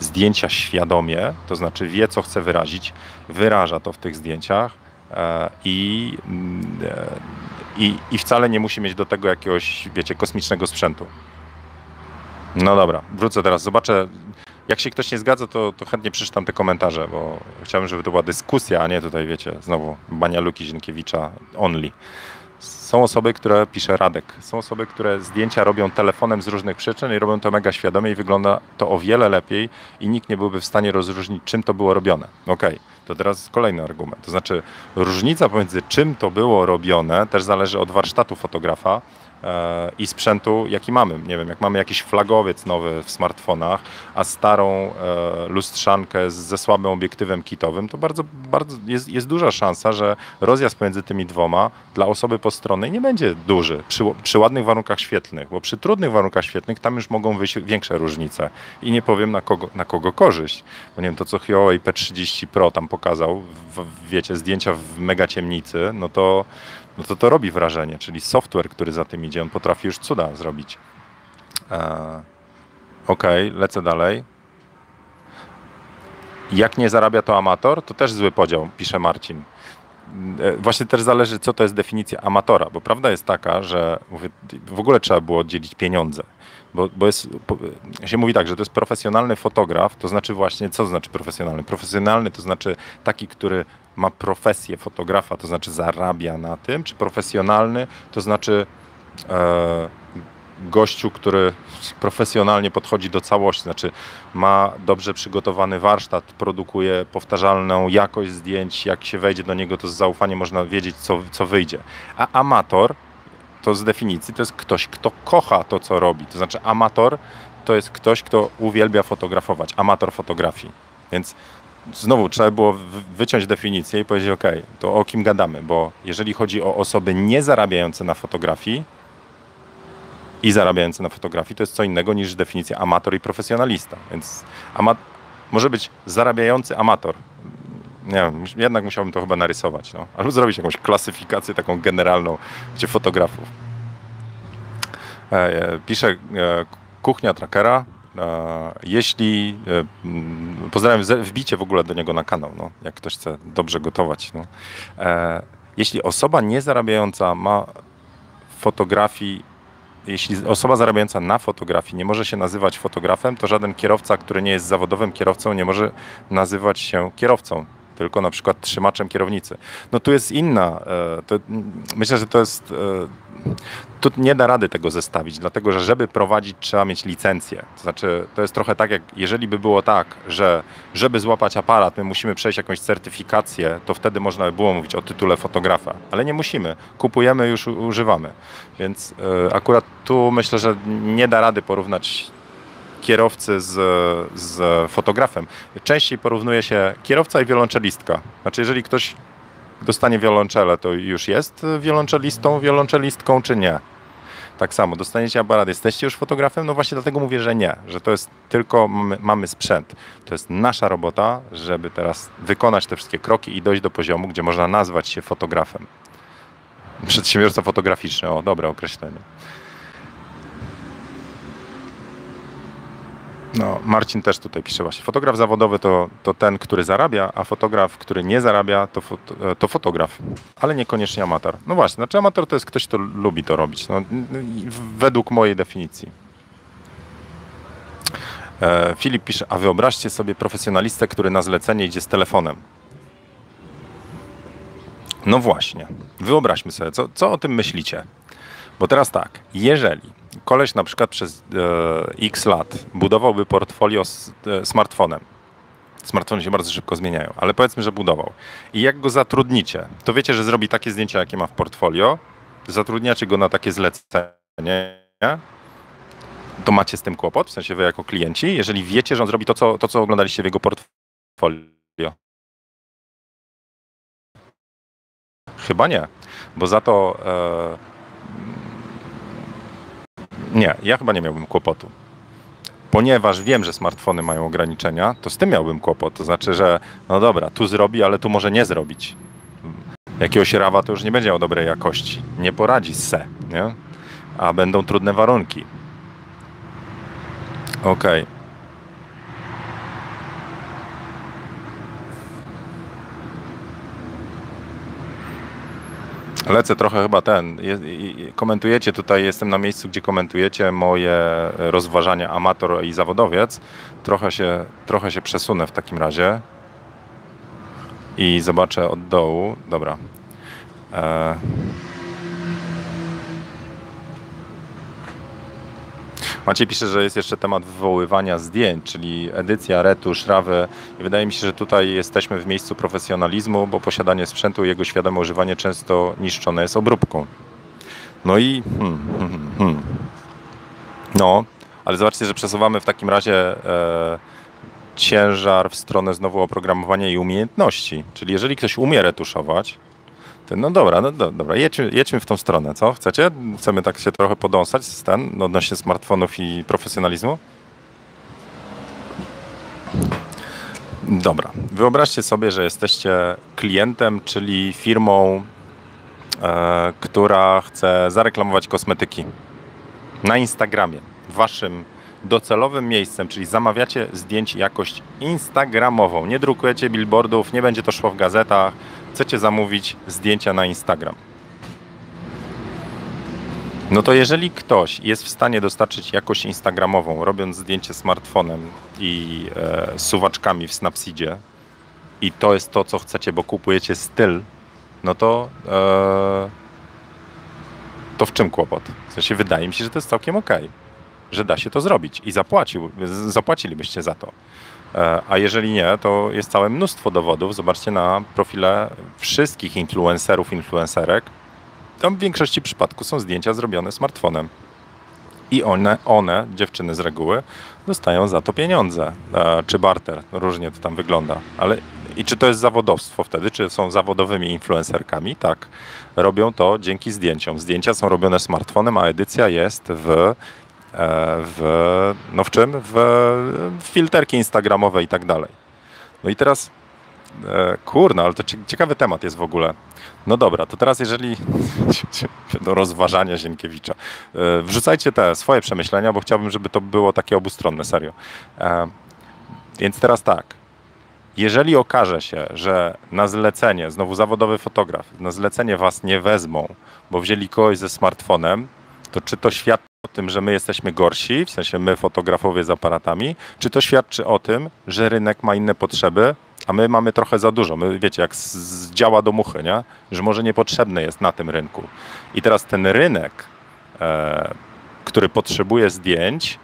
zdjęcia świadomie, to znaczy wie, co chce wyrazić, wyraża to w tych zdjęciach e, i, e, i, i wcale nie musi mieć do tego jakiegoś, wiecie, kosmicznego sprzętu. No dobra, wrócę teraz, zobaczę jak się ktoś nie zgadza, to, to chętnie przeczytam te komentarze, bo chciałbym, żeby to była dyskusja, a nie tutaj, wiecie, znowu bania Luki Zienkiewicza only. Są osoby, które pisze Radek. Są osoby, które zdjęcia robią telefonem z różnych przyczyn i robią to mega świadomie i wygląda to o wiele lepiej i nikt nie byłby w stanie rozróżnić, czym to było robione. Okej, okay. to teraz kolejny argument. To znaczy, różnica pomiędzy czym to było robione też zależy od warsztatu fotografa, i sprzętu, jaki mamy. Nie wiem, jak mamy jakiś flagowiec nowy w smartfonach, a starą e, lustrzankę ze słabym obiektywem kitowym, to bardzo, bardzo jest, jest duża szansa, że rozjazd pomiędzy tymi dwoma dla osoby postronnej nie będzie duży przy, przy ładnych warunkach świetlnych, bo przy trudnych warunkach świetlnych tam już mogą wyjść większe różnice. I nie powiem na kogo, na kogo korzyść, bo nie wiem, to co Huawei P30 Pro tam pokazał, w, wiecie, zdjęcia w mega ciemnicy, no to no to to robi wrażenie, czyli software, który za tym idzie, on potrafi już cuda zrobić. E, ok, lecę dalej. Jak nie zarabia to amator, to też zły podział, pisze Marcin. E, właśnie też zależy, co to jest definicja amatora, bo prawda jest taka, że mówię, w ogóle trzeba było oddzielić pieniądze. Bo, bo jest, się mówi tak, że to jest profesjonalny fotograf, to znaczy właśnie, co znaczy profesjonalny? Profesjonalny to znaczy taki, który ma profesję fotografa, to znaczy zarabia na tym, czy profesjonalny, to znaczy e, gościu, który profesjonalnie podchodzi do całości, znaczy ma dobrze przygotowany warsztat, produkuje powtarzalną jakość zdjęć, jak się wejdzie do niego, to z zaufaniem można wiedzieć, co, co wyjdzie. A amator to z definicji to jest ktoś, kto kocha to, co robi. To znaczy amator to jest ktoś, kto uwielbia fotografować, amator fotografii. Więc znowu trzeba było wyciąć definicję i powiedzieć, ok, to o kim gadamy, bo jeżeli chodzi o osoby nie zarabiające na fotografii i zarabiające na fotografii, to jest co innego niż definicja amator i profesjonalista. Więc ama może być zarabiający amator. Nie wiem, jednak musiałbym to chyba narysować, no. albo zrobić jakąś klasyfikację taką generalną gdzie fotografów. E, e, e, kuchnia trackera, jeśli, e, mm, pozdrawiam, wbicie w ogóle do niego na kanał, no, jak ktoś chce dobrze gotować. No. E, jeśli osoba nie zarabiająca ma fotografii, jeśli osoba zarabiająca na fotografii nie może się nazywać fotografem, to żaden kierowca, który nie jest zawodowym kierowcą, nie może nazywać się kierowcą tylko na przykład trzymaczem kierownicy. No tu jest inna, e, to, myślę, że to jest, e, tu nie da rady tego zestawić, dlatego że żeby prowadzić trzeba mieć licencję. To znaczy, to jest trochę tak, jak jeżeli by było tak, że żeby złapać aparat, my musimy przejść jakąś certyfikację, to wtedy można by było mówić o tytule fotografa, ale nie musimy. Kupujemy, już używamy. Więc e, akurat tu myślę, że nie da rady porównać kierowcy z, z fotografem. Częściej porównuje się kierowca i wiolonczelistka. Znaczy, jeżeli ktoś dostanie wiolonczele, to już jest wiolonczelistą, wiolonczelistką, czy nie? Tak samo, dostaniecie aparat, jesteście już fotografem? No właśnie dlatego mówię, że nie, że to jest tylko mamy, mamy sprzęt. To jest nasza robota, żeby teraz wykonać te wszystkie kroki i dojść do poziomu, gdzie można nazwać się fotografem. Przedsiębiorca fotograficzny, o dobre określenie. No, Marcin też tutaj pisze właśnie. Fotograf zawodowy to, to ten, który zarabia, a fotograf, który nie zarabia, to, to fotograf, ale niekoniecznie amator. No właśnie, znaczy amator to jest ktoś, kto lubi to robić, no, według mojej definicji. E, Filip pisze, a wyobraźcie sobie profesjonalistę, który na zlecenie idzie z telefonem. No właśnie, wyobraźmy sobie, co, co o tym myślicie? Bo teraz tak, jeżeli koleś na przykład przez e, x lat budowałby portfolio z e, smartfonem, Smartfony się bardzo szybko zmieniają, ale powiedzmy, że budował. I jak go zatrudnicie, to wiecie, że zrobi takie zdjęcia, jakie ma w portfolio, zatrudniacie go na takie zlecenie, to macie z tym kłopot, w sensie wy jako klienci, jeżeli wiecie, że on zrobi to, co, to, co oglądaliście w jego portfolio. Chyba nie, bo za to e, nie, ja chyba nie miałbym kłopotu. Ponieważ wiem, że smartfony mają ograniczenia, to z tym miałbym kłopot. To znaczy, że no dobra, tu zrobi, ale tu może nie zrobić. Jakiegoś rawa to już nie będzie miał dobrej jakości. Nie poradzi se, nie? A będą trudne warunki. Okej. Okay. Lecę trochę chyba ten. Komentujecie tutaj, jestem na miejscu, gdzie komentujecie moje rozważania amator i zawodowiec. Trochę się, trochę się przesunę w takim razie i zobaczę od dołu. Dobra. E Maciej pisze, że jest jeszcze temat wywoływania zdjęć, czyli edycja, retusz, rawy. I wydaje mi się, że tutaj jesteśmy w miejscu profesjonalizmu, bo posiadanie sprzętu i jego świadome używanie często niszczone jest obróbką. No i... Hmm, hmm, hmm. hmm. No, ale zobaczcie, że przesuwamy w takim razie e, ciężar w stronę znowu oprogramowania i umiejętności. Czyli jeżeli ktoś umie retuszować, no dobra, no do, dobra, jedźmy, jedźmy w tą stronę, co? Chcecie? Chcemy tak się trochę podąsać z ten, odnośnie smartfonów i profesjonalizmu? Dobra, wyobraźcie sobie, że jesteście klientem, czyli firmą, e, która chce zareklamować kosmetyki na Instagramie. Waszym docelowym miejscem, czyli zamawiacie zdjęć jakość instagramową. Nie drukujecie billboardów, nie będzie to szło w gazetach, chcecie zamówić zdjęcia na Instagram. No to jeżeli ktoś jest w stanie dostarczyć jakość instagramową, robiąc zdjęcie smartfonem i e, suwaczkami w Snapseedzie i to jest to, co chcecie, bo kupujecie styl, no to e, to w czym kłopot? W sensie wydaje mi się, że to jest całkiem ok, że da się to zrobić i zapłacił, zapłacilibyście za to. E, a jeżeli nie, to jest całe mnóstwo dowodów. Zobaczcie na profile wszystkich influencerów, influencerek. Tam w większości przypadków są zdjęcia zrobione smartfonem. I one, one, dziewczyny z reguły, dostają za to pieniądze. E, czy barter, różnie to tam wygląda. Ale i czy to jest zawodowstwo wtedy? Czy są zawodowymi influencerkami? Tak. Robią to dzięki zdjęciom. Zdjęcia są robione smartfonem, a edycja jest w w, no w czym? W, w filterki instagramowe i tak dalej. No i teraz, e, kurna, ale to ciekawy temat jest w ogóle. No dobra, to teraz jeżeli (laughs) do rozważania Zienkiewicza, e, wrzucajcie te swoje przemyślenia, bo chciałbym, żeby to było takie obustronne, serio. Więc teraz tak, jeżeli okaże się, że na zlecenie, znowu zawodowy fotograf, na zlecenie was nie wezmą, bo wzięli kogoś ze smartfonem, to czy to świadczy o tym, że my jesteśmy gorsi, w sensie my fotografowie z aparatami, czy to świadczy o tym, że rynek ma inne potrzeby, a my mamy trochę za dużo. My wiecie, jak z działa do muchy, nie? że może niepotrzebny jest na tym rynku. I teraz ten rynek, e, który potrzebuje zdjęć,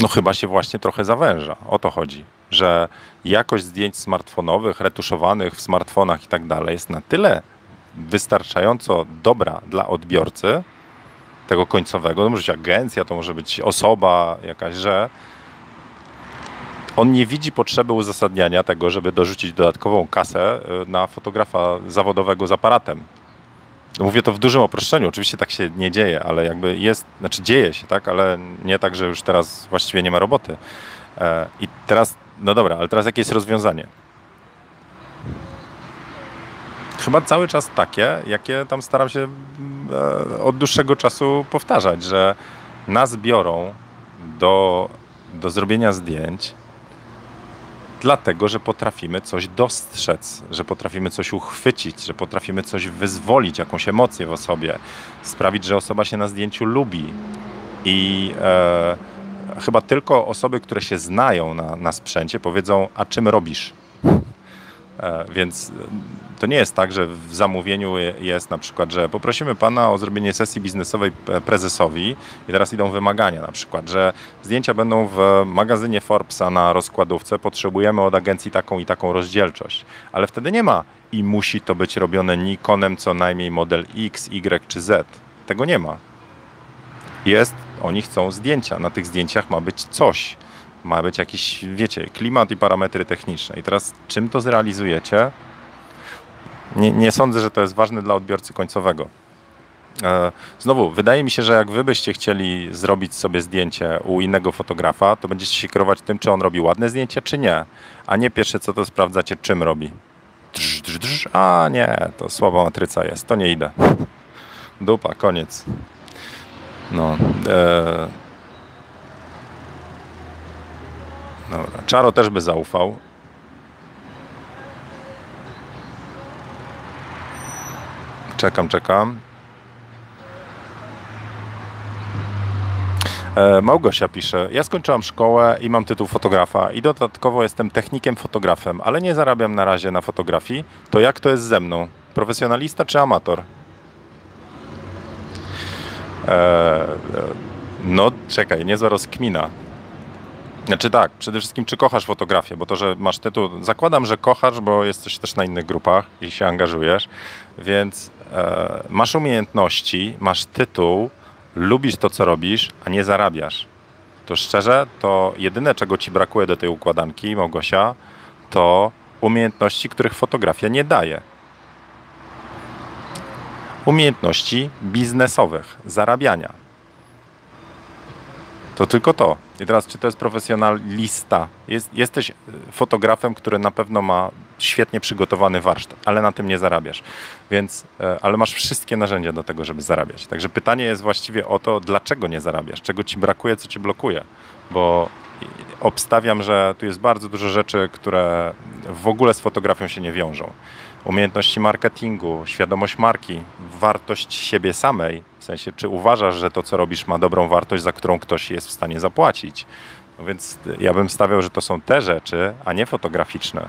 no chyba się właśnie trochę zawęża. O to chodzi, że jakość zdjęć smartfonowych, retuszowanych w smartfonach i tak dalej jest na tyle wystarczająco dobra dla odbiorcy, tego końcowego, to może być agencja, to może być osoba jakaś, że on nie widzi potrzeby uzasadniania tego, żeby dorzucić dodatkową kasę y, na fotografa zawodowego z aparatem. Mówię to w dużym uproszczeniu, oczywiście tak się nie dzieje, ale jakby jest, znaczy dzieje się, tak, ale nie tak, że już teraz właściwie nie ma roboty. E, I teraz, no dobra, ale teraz jakie jest rozwiązanie? chyba cały czas takie, jakie tam staram się od dłuższego czasu powtarzać, że nas biorą do, do zrobienia zdjęć, dlatego, że potrafimy coś dostrzec, że potrafimy coś uchwycić, że potrafimy coś wyzwolić, jakąś emocję w osobie, sprawić, że osoba się na zdjęciu lubi. I e, chyba tylko osoby, które się znają na, na sprzęcie, powiedzą: A czym robisz? E, więc to nie jest tak, że w zamówieniu jest na przykład, że poprosimy pana o zrobienie sesji biznesowej prezesowi i teraz idą wymagania na przykład, że zdjęcia będą w magazynie Forbesa na rozkładówce, potrzebujemy od agencji taką i taką rozdzielczość, ale wtedy nie ma i musi to być robione Nikonem co najmniej model X, Y czy Z. Tego nie ma. Jest, oni chcą zdjęcia, na tych zdjęciach ma być coś. Ma być jakiś, wiecie, klimat i parametry techniczne. I teraz czym to zrealizujecie? Nie, nie sądzę, że to jest ważne dla odbiorcy końcowego. E, znowu, wydaje mi się, że jak wy byście chcieli zrobić sobie zdjęcie u innego fotografa, to będziecie się kierować tym, czy on robi ładne zdjęcie, czy nie. A nie pierwsze co to sprawdzacie, czym robi. Drż, drż, drż. A nie, to słaba matryca jest, to nie idę. Dupa, koniec. No. E... Dobra. Czaro też by zaufał. Czekam, czekam. E, Małgosia pisze, ja skończyłam szkołę i mam tytuł fotografa i dodatkowo jestem technikiem fotografem, ale nie zarabiam na razie na fotografii. To jak to jest ze mną? Profesjonalista czy amator? E, no czekaj, niezła rozkmina. Znaczy tak, przede wszystkim czy kochasz fotografię, bo to, że masz tytuł, zakładam, że kochasz, bo jesteś też na innych grupach i się angażujesz, więc e, masz umiejętności, masz tytuł, lubisz to, co robisz, a nie zarabiasz. To szczerze, to jedyne, czego ci brakuje do tej układanki, Małgosia, to umiejętności, których fotografia nie daje. Umiejętności biznesowych, zarabiania. To tylko to. I teraz, czy to jest profesjonalista? Jest, jesteś fotografem, który na pewno ma świetnie przygotowany warsztat, ale na tym nie zarabiasz. Więc, e, ale masz wszystkie narzędzia do tego, żeby zarabiać. Także pytanie jest właściwie o to, dlaczego nie zarabiasz? Czego ci brakuje, co ci blokuje? Bo obstawiam, że tu jest bardzo dużo rzeczy, które w ogóle z fotografią się nie wiążą. Umiejętności marketingu, świadomość marki, wartość siebie samej, sensie czy uważasz, że to, co robisz, ma dobrą wartość, za którą ktoś jest w stanie zapłacić. No więc ja bym stawiał, że to są te rzeczy, a nie fotograficzne.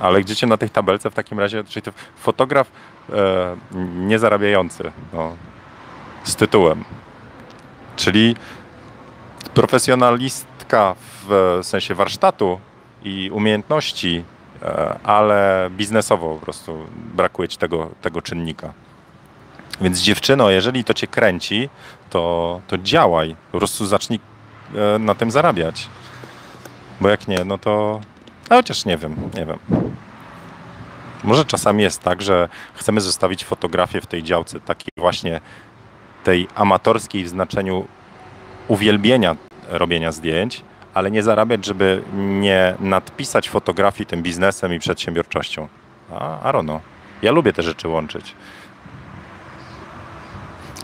Ale gdzie cię na tej tabelce w takim razie, czyli to fotograf e, niezarabiający, no, z tytułem. Czyli profesjonalistka w sensie warsztatu i umiejętności, e, ale biznesowo po prostu brakuje ci tego, tego czynnika. Więc dziewczyno, jeżeli to cię kręci, to, to działaj. Po prostu zacznij e, na tym zarabiać. Bo jak nie, no to. A chociaż nie wiem, nie wiem. Może czasami jest tak, że chcemy zostawić fotografię w tej działce takiej właśnie tej amatorskiej w znaczeniu uwielbienia robienia zdjęć, ale nie zarabiać, żeby nie nadpisać fotografii tym biznesem i przedsiębiorczością. A, Arono, ja lubię te rzeczy łączyć.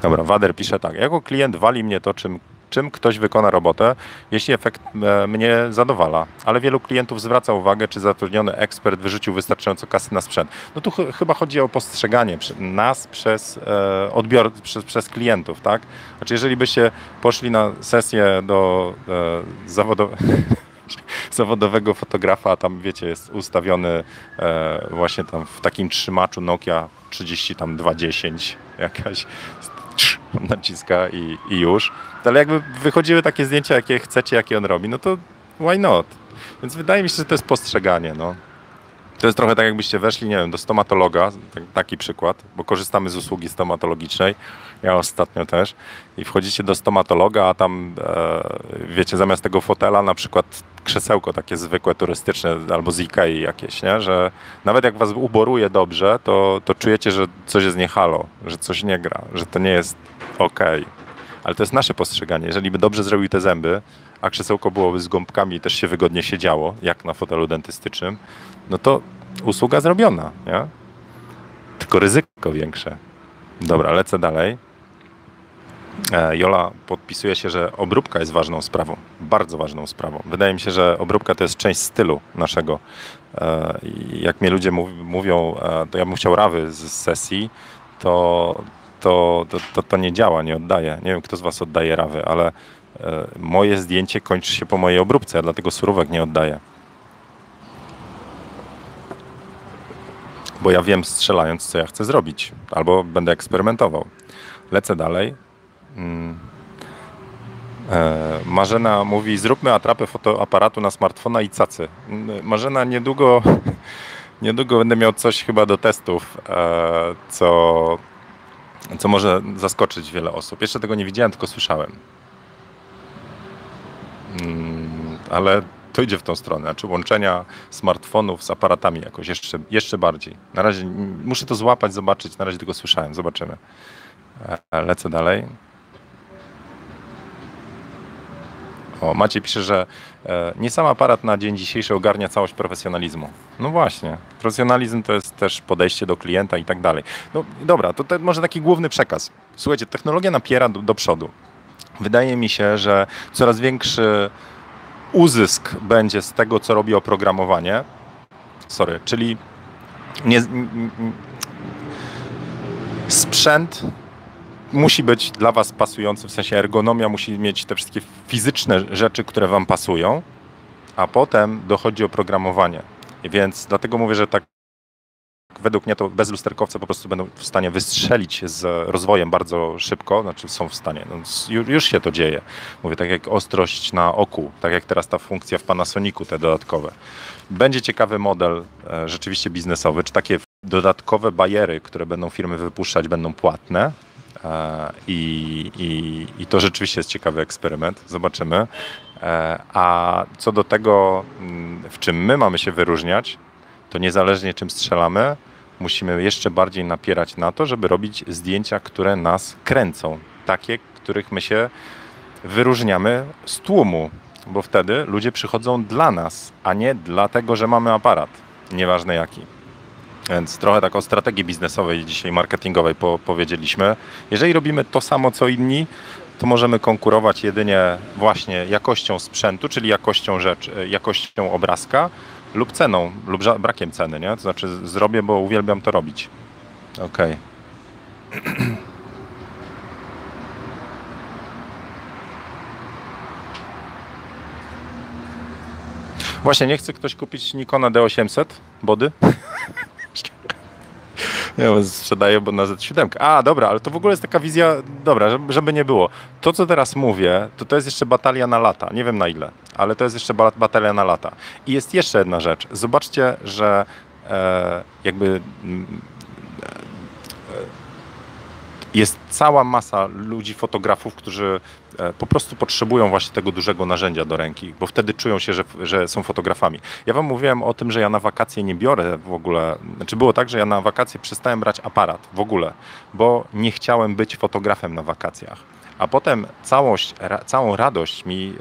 Dobra, Wader pisze tak. Jako klient wali mnie to, czym czym ktoś wykona robotę, jeśli efekt e, mnie zadowala. Ale wielu klientów zwraca uwagę, czy zatrudniony ekspert wyrzucił wystarczająco kasy na sprzęt. No tu ch chyba chodzi o postrzeganie nas przez e, odbior, przez, przez klientów, tak? Znaczy, jeżeli byście poszli na sesję do e, zawodowego (laughs) zawodowego fotografa, tam wiecie, jest ustawiony e, właśnie tam w takim trzymaczu Nokia 3210 jakaś (laughs) naciska i, i już. Ale jakby wychodziły takie zdjęcia, jakie chcecie, jakie on robi, no to why not? Więc wydaje mi się, że to jest postrzeganie. No. To jest trochę tak, jakbyście weszli, nie wiem, do stomatologa, tak, taki przykład, bo korzystamy z usługi stomatologicznej, ja ostatnio też, i wchodzicie do stomatologa, a tam, e, wiecie, zamiast tego fotela na przykład krzesełko takie zwykłe, turystyczne, albo z Ikei jakieś, nie? że nawet jak was uboruje dobrze, to, to czujecie, że coś jest nie halo, że coś nie gra, że to nie jest ok. Ale to jest nasze postrzeganie. Jeżeli by dobrze zrobił te zęby, a krzesełko byłoby z gąbkami i też się wygodnie siedziało, jak na fotelu dentystycznym, no to usługa zrobiona, nie? Tylko ryzyko większe. Dobra, lecę dalej. E, Jola podpisuje się, że obróbka jest ważną sprawą, bardzo ważną sprawą. Wydaje mi się, że obróbka to jest część stylu naszego. E, jak mnie ludzie mówią, e, to ja bym chciał rawy z sesji, to, to, to, to, nie działa, nie oddaje. Nie wiem, kto z Was oddaje rawy, ale moje zdjęcie kończy się po mojej obróbce, dlatego surówek nie oddaję. bo ja wiem strzelając, co ja chcę zrobić, albo będę eksperymentował. Lecę dalej. Mm. E, Marzena mówi, zróbmy atrapę fotoaparatu na smartfona i cacy. Mm, Marzena, niedługo, (laughs) niedługo będę miał coś chyba do testów, e, co, co może zaskoczyć wiele osób. Jeszcze tego nie widziałem, tylko słyszałem. Mm, Ale to idzie w tą stronę, znaczy łączenia smartfonów z aparatami jakoś jeszcze, jeszcze bardziej. Na razie muszę to złapać, zobaczyć, na razie tylko słyszałem, zobaczymy. E, Lecę dalej. O, Maciej pisze, że e, nie sam aparat na dzień dzisiejszy ogarnia całość profesjonalizmu. No właśnie, profesjonalizm to jest też podejście do klienta i tak dalej. No dobra, to te, może taki główny przekaz. Słuchajcie, technologia napiera do, do przodu. Wydaje mi się, że coraz większy uzysk będzie z tego, co robi oprogramowanie. Sorry, czyli nie, n- n- sprzęt musi być dla Was pasujący, w sensie ergonomia musi mieć te wszystkie fizyczne rzeczy, które Wam pasują, a potem dochodzi oprogramowanie. Więc dlatego mówię, że tak według mnie to bezlusterkowce po prostu będą w stanie wystrzelić z rozwojem bardzo szybko, znaczy są w stanie, no, s- ju- już się to dzieje. Mówię tak jak ostrość na oku, tak jak teraz ta funkcja w Panasonicu, te dodatkowe. Będzie ciekawy model e, rzeczywiście biznesowy, czy takie dodatkowe bariery, które będą firmy wypuszczać, będą płatne. I, i, I to rzeczywiście jest ciekawy eksperyment. Zobaczymy. E, A co do tego, mm, w czym my mamy się wyróżniać, to niezależnie czym strzelamy, musimy jeszcze bardziej napierać na to, żeby robić zdjęcia, które nas kręcą. Takie, których my się wyróżniamy z tłumu, bo wtedy ludzie przychodzą dla nas, a nie dlatego, że mamy aparat, nieważne jaki. Więc trochę tak o strategii biznesowej dzisiaj, marketingowej po, powiedzieliśmy. Jeżeli robimy to samo co inni, to możemy konkurować jedynie właśnie jakością sprzętu, czyli jakością rzecz, jakością obrazka lub ceną, lub brakiem ceny, nie? To znaczy zrobię, bo uwielbiam to robić. Okej. Właśnie, nie chce ktoś kupić Nikona D800 body? Bo sprzedaję bo na Z7. A, dobra, ale to w ogóle jest taka wizja, dobra, żeby, nie było. To, co teraz mówię, to to jest jeszcze batalia na lata. Nie wiem na ile, ale to jest jeszcze ba- batalia na lata. I jest jeszcze jedna rzecz. Zobaczcie, że e, jakby mm, jest cała masa ludzi, fotografów, którzy e, po prostu potrzebują właśnie tego dużego narzędzia do ręki, bo wtedy czują się, że, że są fotografami. Ja wam mówiłem o tym, że ja na wakacje nie biorę w ogóle, znaczy było tak, że ja na wakacje przestałem brać aparat w ogóle, bo nie chciałem być fotografem na wakacjach. A potem całość, ra, całą radość mi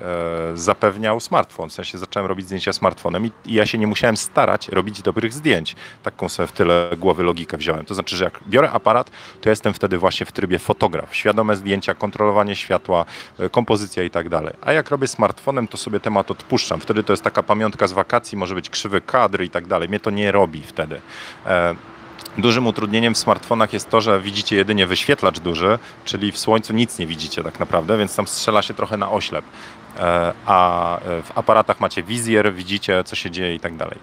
e, zapewniał smartfon. W sensie zacząłem robić zdjęcia smartfonem i, i ja się nie musiałem starać robić dobrych zdjęć. Taką sobie w tyle głowy logikę wziąłem. To znaczy, że jak biorę aparat, to jestem wtedy właśnie w trybie fotograf. Świadome zdjęcia, kontrolowanie światła, e, kompozycja i tak dalej. A jak robię smartfonem, to sobie temat odpuszczam. Wtedy to jest taka pamiątka z wakacji, może być krzywy kadr i tak dalej. Mnie to nie robi wtedy. E, Dużym utrudnieniem w smartfonach jest to, że widzicie jedynie wyświetlacz duży, czyli w słońcu nic nie widzicie tak naprawdę, więc tam strzela się trochę na oślep. E, A e, w aparatach macie wizjer, widzicie co się dzieje i tak dalej.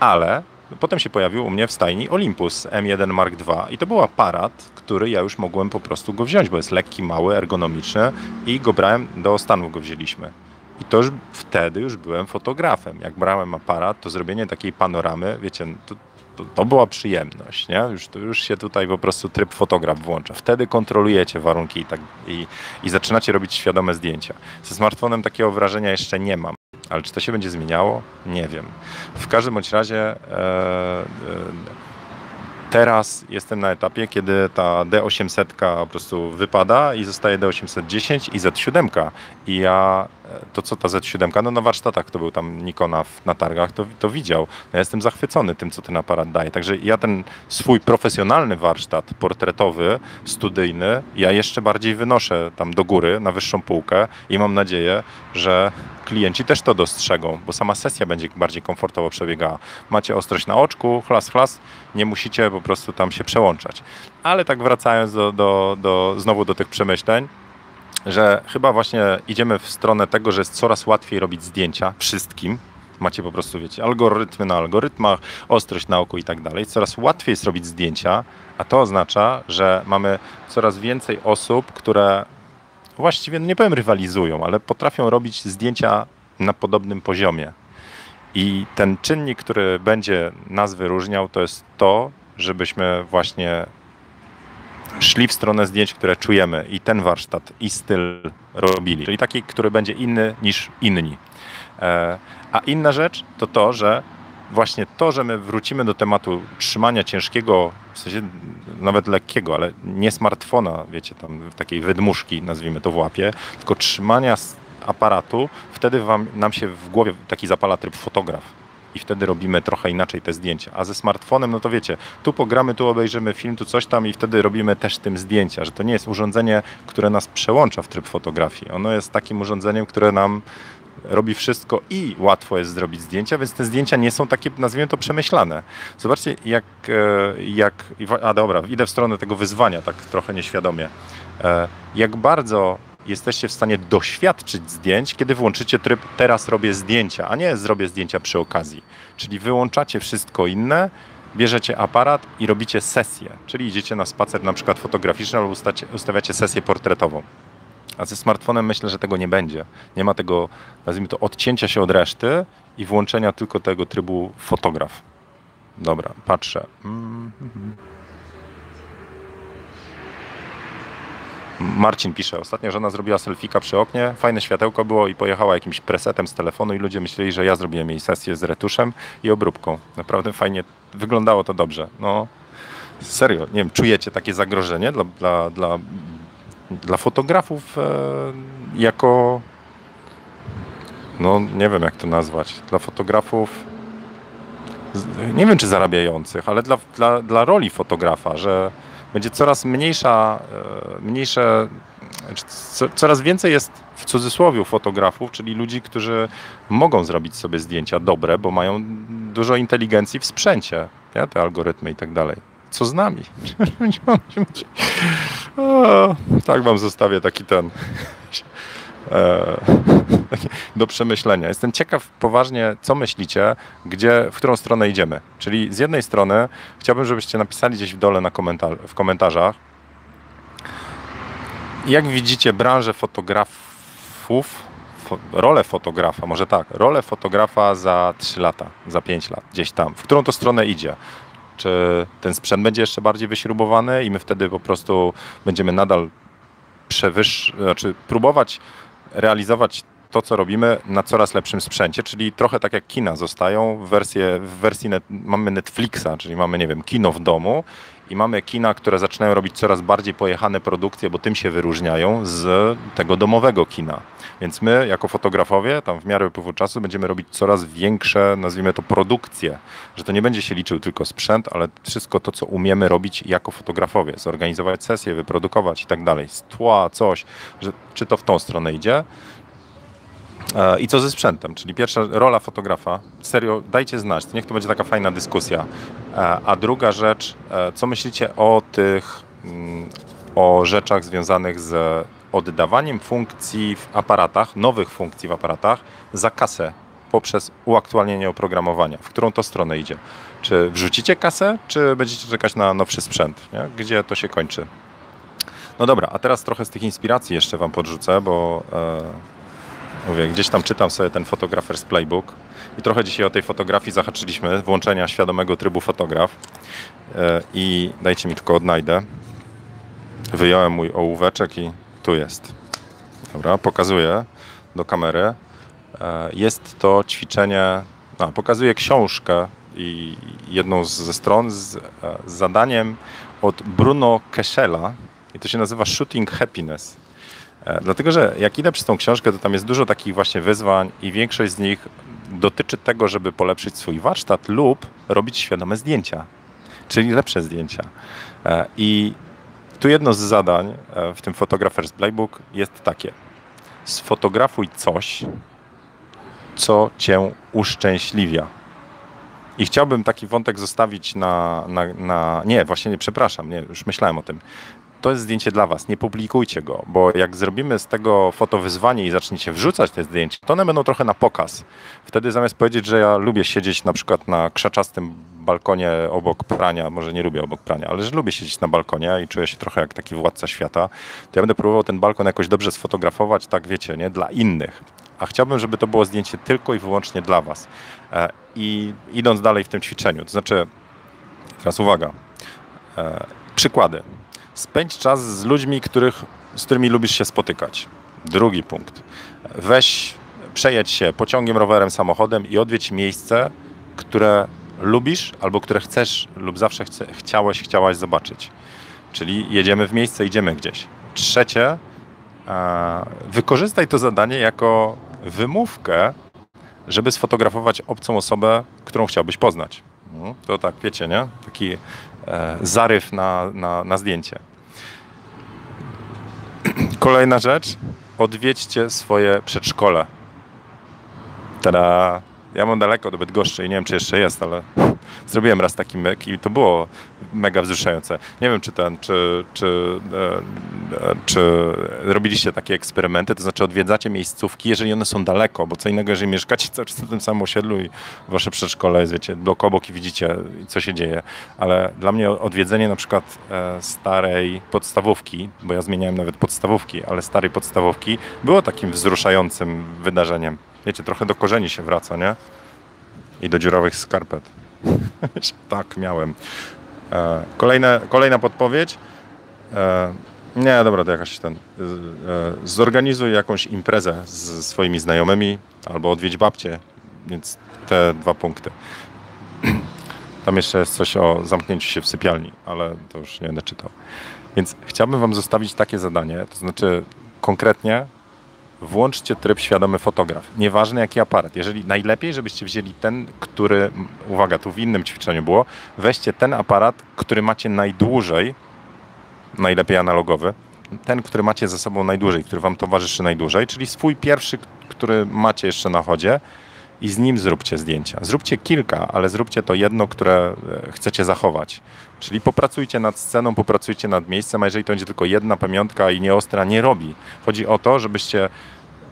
Ale potem się pojawił u mnie w stajni Olympus M1 Mark II i to był aparat, który ja już mogłem po prostu go wziąć, bo jest lekki, mały, ergonomiczny i go brałem, do Stanów go wzięliśmy. I to już wtedy już byłem fotografem. Jak brałem aparat, to zrobienie takiej panoramy, wiecie, to, to, to była przyjemność, nie? Już, już się tutaj po prostu tryb fotograf włącza. Wtedy kontrolujecie warunki i, tak, i, i zaczynacie robić świadome zdjęcia. Ze smartfonem takiego wrażenia jeszcze nie mam. Ale czy to się będzie zmieniało? Nie wiem. W każdym bądź razie e, e, teraz jestem na etapie, kiedy ta D800 po prostu wypada i zostaje D810 i Z7. I ja to co ta Z7, no na warsztatach to był tam Nikona w, na targach, to, to widział. No ja jestem zachwycony tym, co ten aparat daje. Także ja ten swój profesjonalny warsztat portretowy, studyjny, ja jeszcze bardziej wynoszę tam do góry, na wyższą półkę i mam nadzieję, że klienci też to dostrzegą, bo sama sesja będzie bardziej komfortowo przebiegała. Macie ostrość na oczku, chlas, chlas, nie musicie po prostu tam się przełączać. Ale tak wracając do, do, do, znowu do tych przemyśleń, że chyba właśnie idziemy w stronę tego, że jest coraz łatwiej robić zdjęcia wszystkim, macie po prostu, wiecie, algorytmy na algorytmach, ostrość na oku i tak dalej. Coraz łatwiej jest robić zdjęcia, a to oznacza, że mamy coraz więcej osób, które właściwie, no nie powiem rywalizują, ale potrafią robić zdjęcia na podobnym poziomie. I ten czynnik, który będzie nas wyróżniał, to jest to, żebyśmy właśnie szli w stronę zdjęć, które czujemy i ten warsztat, i styl robili. Czyli taki, który będzie inny niż inni. E, a inna rzecz to to, że właśnie to, że my wrócimy do tematu trzymania ciężkiego, w sensie nawet lekkiego, ale nie smartfona, wiecie, tam takiej wydmuszki, nazwijmy to w łapie, tylko trzymania aparatu, wtedy wam, nam się w głowie taki zapala tryb fotograf i wtedy robimy trochę inaczej te zdjęcia. A ze smartfonem, no to wiecie, tu pogramy, tu obejrzymy film, tu coś tam i wtedy robimy też tym zdjęcia, że to nie jest urządzenie, które nas przełącza w tryb fotografii. Ono jest takim urządzeniem, które nam robi wszystko i łatwo jest zrobić zdjęcia, więc te zdjęcia nie są takie, nazwijmy to, przemyślane. Zobaczcie, jak, e, jak a dobra, idę w stronę tego wyzwania, tak trochę nieświadomie. E, jak bardzo jesteście w stanie doświadczyć zdjęć, kiedy włączycie tryb teraz robię zdjęcia, a nie zrobię zdjęcia przy okazji. Czyli wyłączacie wszystko inne, bierzecie aparat i robicie sesję, czyli idziecie na spacer na przykład fotograficzny albo ustawiacie sesję portretową. A ze smartfonem myślę, że tego nie będzie. Nie ma tego, nazwijmy to, odcięcia się od reszty i włączenia tylko tego trybu fotograf. Dobra, patrzę. Mm -hmm. Marcin pisze, ostatnio żona zrobiła selfika przy oknie, fajne światełko było i pojechała jakimś presetem z telefonu i ludzie myśleli, że ja zrobiłem jej sesję z retuszem i obróbką. Naprawdę fajnie, wyglądało to dobrze. No, serio, nie wiem, czujecie takie zagrożenie dla, dla, dla, dla fotografów e, jako, no nie wiem jak to nazwać, dla fotografów, nie wiem czy zarabiających, ale dla, dla, dla roli fotografa, że będzie coraz mniejsza, e, mniejsze, znaczy coraz więcej jest w cudzysłowie fotografów, czyli ludzi, którzy mogą zrobić sobie zdjęcia dobre, bo mają dużo inteligencji w sprzęcie, ja, te algorytmy i tak dalej. Co z nami? (laughs) o, tak wam zostawię taki ten (laughs) do przemyślenia. Jestem ciekaw poważnie, co myślicie, gdzie, w którą stronę idziemy. Czyli z jednej strony chciałbym, żebyście napisali gdzieś w dole na komentar w komentarzach, jak widzicie branżę fotografów, fo rolę fotografa, może tak, rolę fotografa za 3 lata, za 5 lat, gdzieś tam, w którą to stronę idzie. Czy ten sprzęt będzie jeszcze bardziej wyśrubowany i my wtedy po prostu będziemy nadal przewyż, znaczy próbować realizować to, co robimy na coraz lepszym sprzęcie, czyli trochę tak jak kina zostają w, wersję, w wersji net, mamy Netflixa, czyli mamy, nie wiem, kino w domu i mamy kina, które zaczynają robić coraz bardziej pojechane produkcje, bo tym się wyróżniają z tego domowego kina. Więc my, jako fotografowie, tam w miarę upływu czasu będziemy robić coraz większe, nazwijmy to, produkcje, że to nie będzie się liczył tylko sprzęt, ale wszystko to, co umiemy robić jako fotografowie, zorganizować sesję, wyprodukować i tak dalej, z tła, coś, że czy to w tą stronę idzie, I co ze sprzętem? Czyli pierwsza rola fotografa. Serio, dajcie znać, niech to będzie taka fajna dyskusja. E, a druga rzecz, e, co myślicie o tych, mm, o rzeczach związanych z oddawaniem funkcji w aparatach, nowych funkcji w aparatach za kasę poprzez uaktualnienie oprogramowania. W którą to stronę idzie? Czy wrzucicie kasę, czy będziecie czekać na nowszy sprzęt? Nie? Gdzie to się kończy? No dobra, a teraz trochę z tych inspiracji jeszcze Wam podrzucę, bo Mówię, gdzieś tam czytam sobie ten Photographers Playbook i trochę dzisiaj o tej fotografii zahaczyliśmy, włączenia świadomego trybu fotograf e, i dajcie mi tylko odnajdę. Wyjąłem mój ołóweczek i tu jest. Dobra, pokazuję do kamery. E, jest to ćwiczenie, a, pokazuję książkę i jedną ze stron z, e, z zadaniem od Bruno Keschela i to się nazywa Shooting Happiness. E, dlatego, że jak idę przez tą książkę, to tam jest dużo takich właśnie wyzwań i większość z nich dotyczy tego, żeby polepszyć swój warsztat lub robić świadome zdjęcia, czyli lepsze zdjęcia. E, I tu jedno z zadań e, w tym Photographers Playbook jest takie. Sfotografuj coś, co cię uszczęśliwia. I chciałbym taki wątek zostawić na, na, na. Nie, właśnie nie, przepraszam, nie, już myślałem o tym to jest zdjęcie dla was, nie publikujcie go, bo jak zrobimy z tego fotowyzwanie i zaczniecie wrzucać te zdjęcia, to one będą trochę na pokaz. Wtedy zamiast powiedzieć, że ja lubię siedzieć na przykład na krzaczastym balkonie obok prania, może nie lubię obok prania, ale że lubię siedzieć na balkonie i czuję się trochę jak taki władca świata, to ja będę próbował ten balkon jakoś dobrze sfotografować, tak wiecie, nie, dla innych. A chciałbym, żeby to było zdjęcie tylko i wyłącznie dla was. E, I idąc dalej w tym ćwiczeniu, to znaczy, teraz uwaga, e, przykłady. Spędź czas z ludźmi, których, z którymi lubisz się spotykać. Drugi punkt. Weź, przejedź się pociągiem, rowerem, samochodem i odwiedź miejsce, które lubisz albo które chcesz lub zawsze chce, chciałeś, chciałaś zobaczyć. Czyli jedziemy w miejsce, idziemy gdzieś. Trzecie, wykorzystaj to zadanie jako wymówkę, żeby sfotografować obcą osobę, którą chciałbyś poznać. No, to tak, wiecie, nie? Taki e, zaryw na, na, na zdjęcie. Kolejna rzecz. Odwiedźcie swoje przedszkole. Tada! Ja mam daleko do Bydgoszczy i nie wiem, czy jeszcze jest, ale zrobiłem raz taki myk i to było mega wzruszające. Nie wiem, czy ten, czy, czy, e, e, czy robiliście takie eksperymenty, to znaczy odwiedzacie miejscówki, jeżeli one są daleko, bo co innego, jeżeli mieszkacie cały czas na tym samym osiedlu i wasze przedszkole jest, wiecie, blok obok i widzicie, co się dzieje, ale dla mnie odwiedzenie na przykład e, starej podstawówki, bo ja zmieniałem nawet podstawówki, ale starej podstawówki było takim wzruszającym wydarzeniem. Wiecie, trochę do korzeni się wraca, nie? I do dziurowych skarpet. (laughs) tak, miałem. E, kolejne, kolejna podpowiedź. E, nie, dobra, to jakaś ten. E, zorganizuj jakąś imprezę z swoimi znajomymi albo odwiedź babcię. Więc te dwa punkty. (clears throat) Tam jeszcze jest coś o zamknięciu się w sypialni, ale to już nie będę czytał. Więc chciałbym Wam zostawić takie zadanie, to znaczy konkretnie włączcie tryb świadomy fotograf. Nieważny jaki aparat. Jeżeli najlepiej, żebyście wzięli ten, który, uwaga, tu w innym ćwiczeniu było, weźcie ten aparat, który macie najdłużej, najlepiej analogowy, ten, który macie ze sobą najdłużej, który wam towarzyszy najdłużej, czyli swój pierwszy, który macie jeszcze na chodzie i z nim zróbcie zdjęcia. Zróbcie kilka, ale zróbcie to jedno, które e, chcecie zachować. Czyli popracujcie nad sceną, popracujcie nad miejscem, a jeżeli to będzie tylko jedna pamiątka i nieostra, nie robi. Chodzi o to, żebyście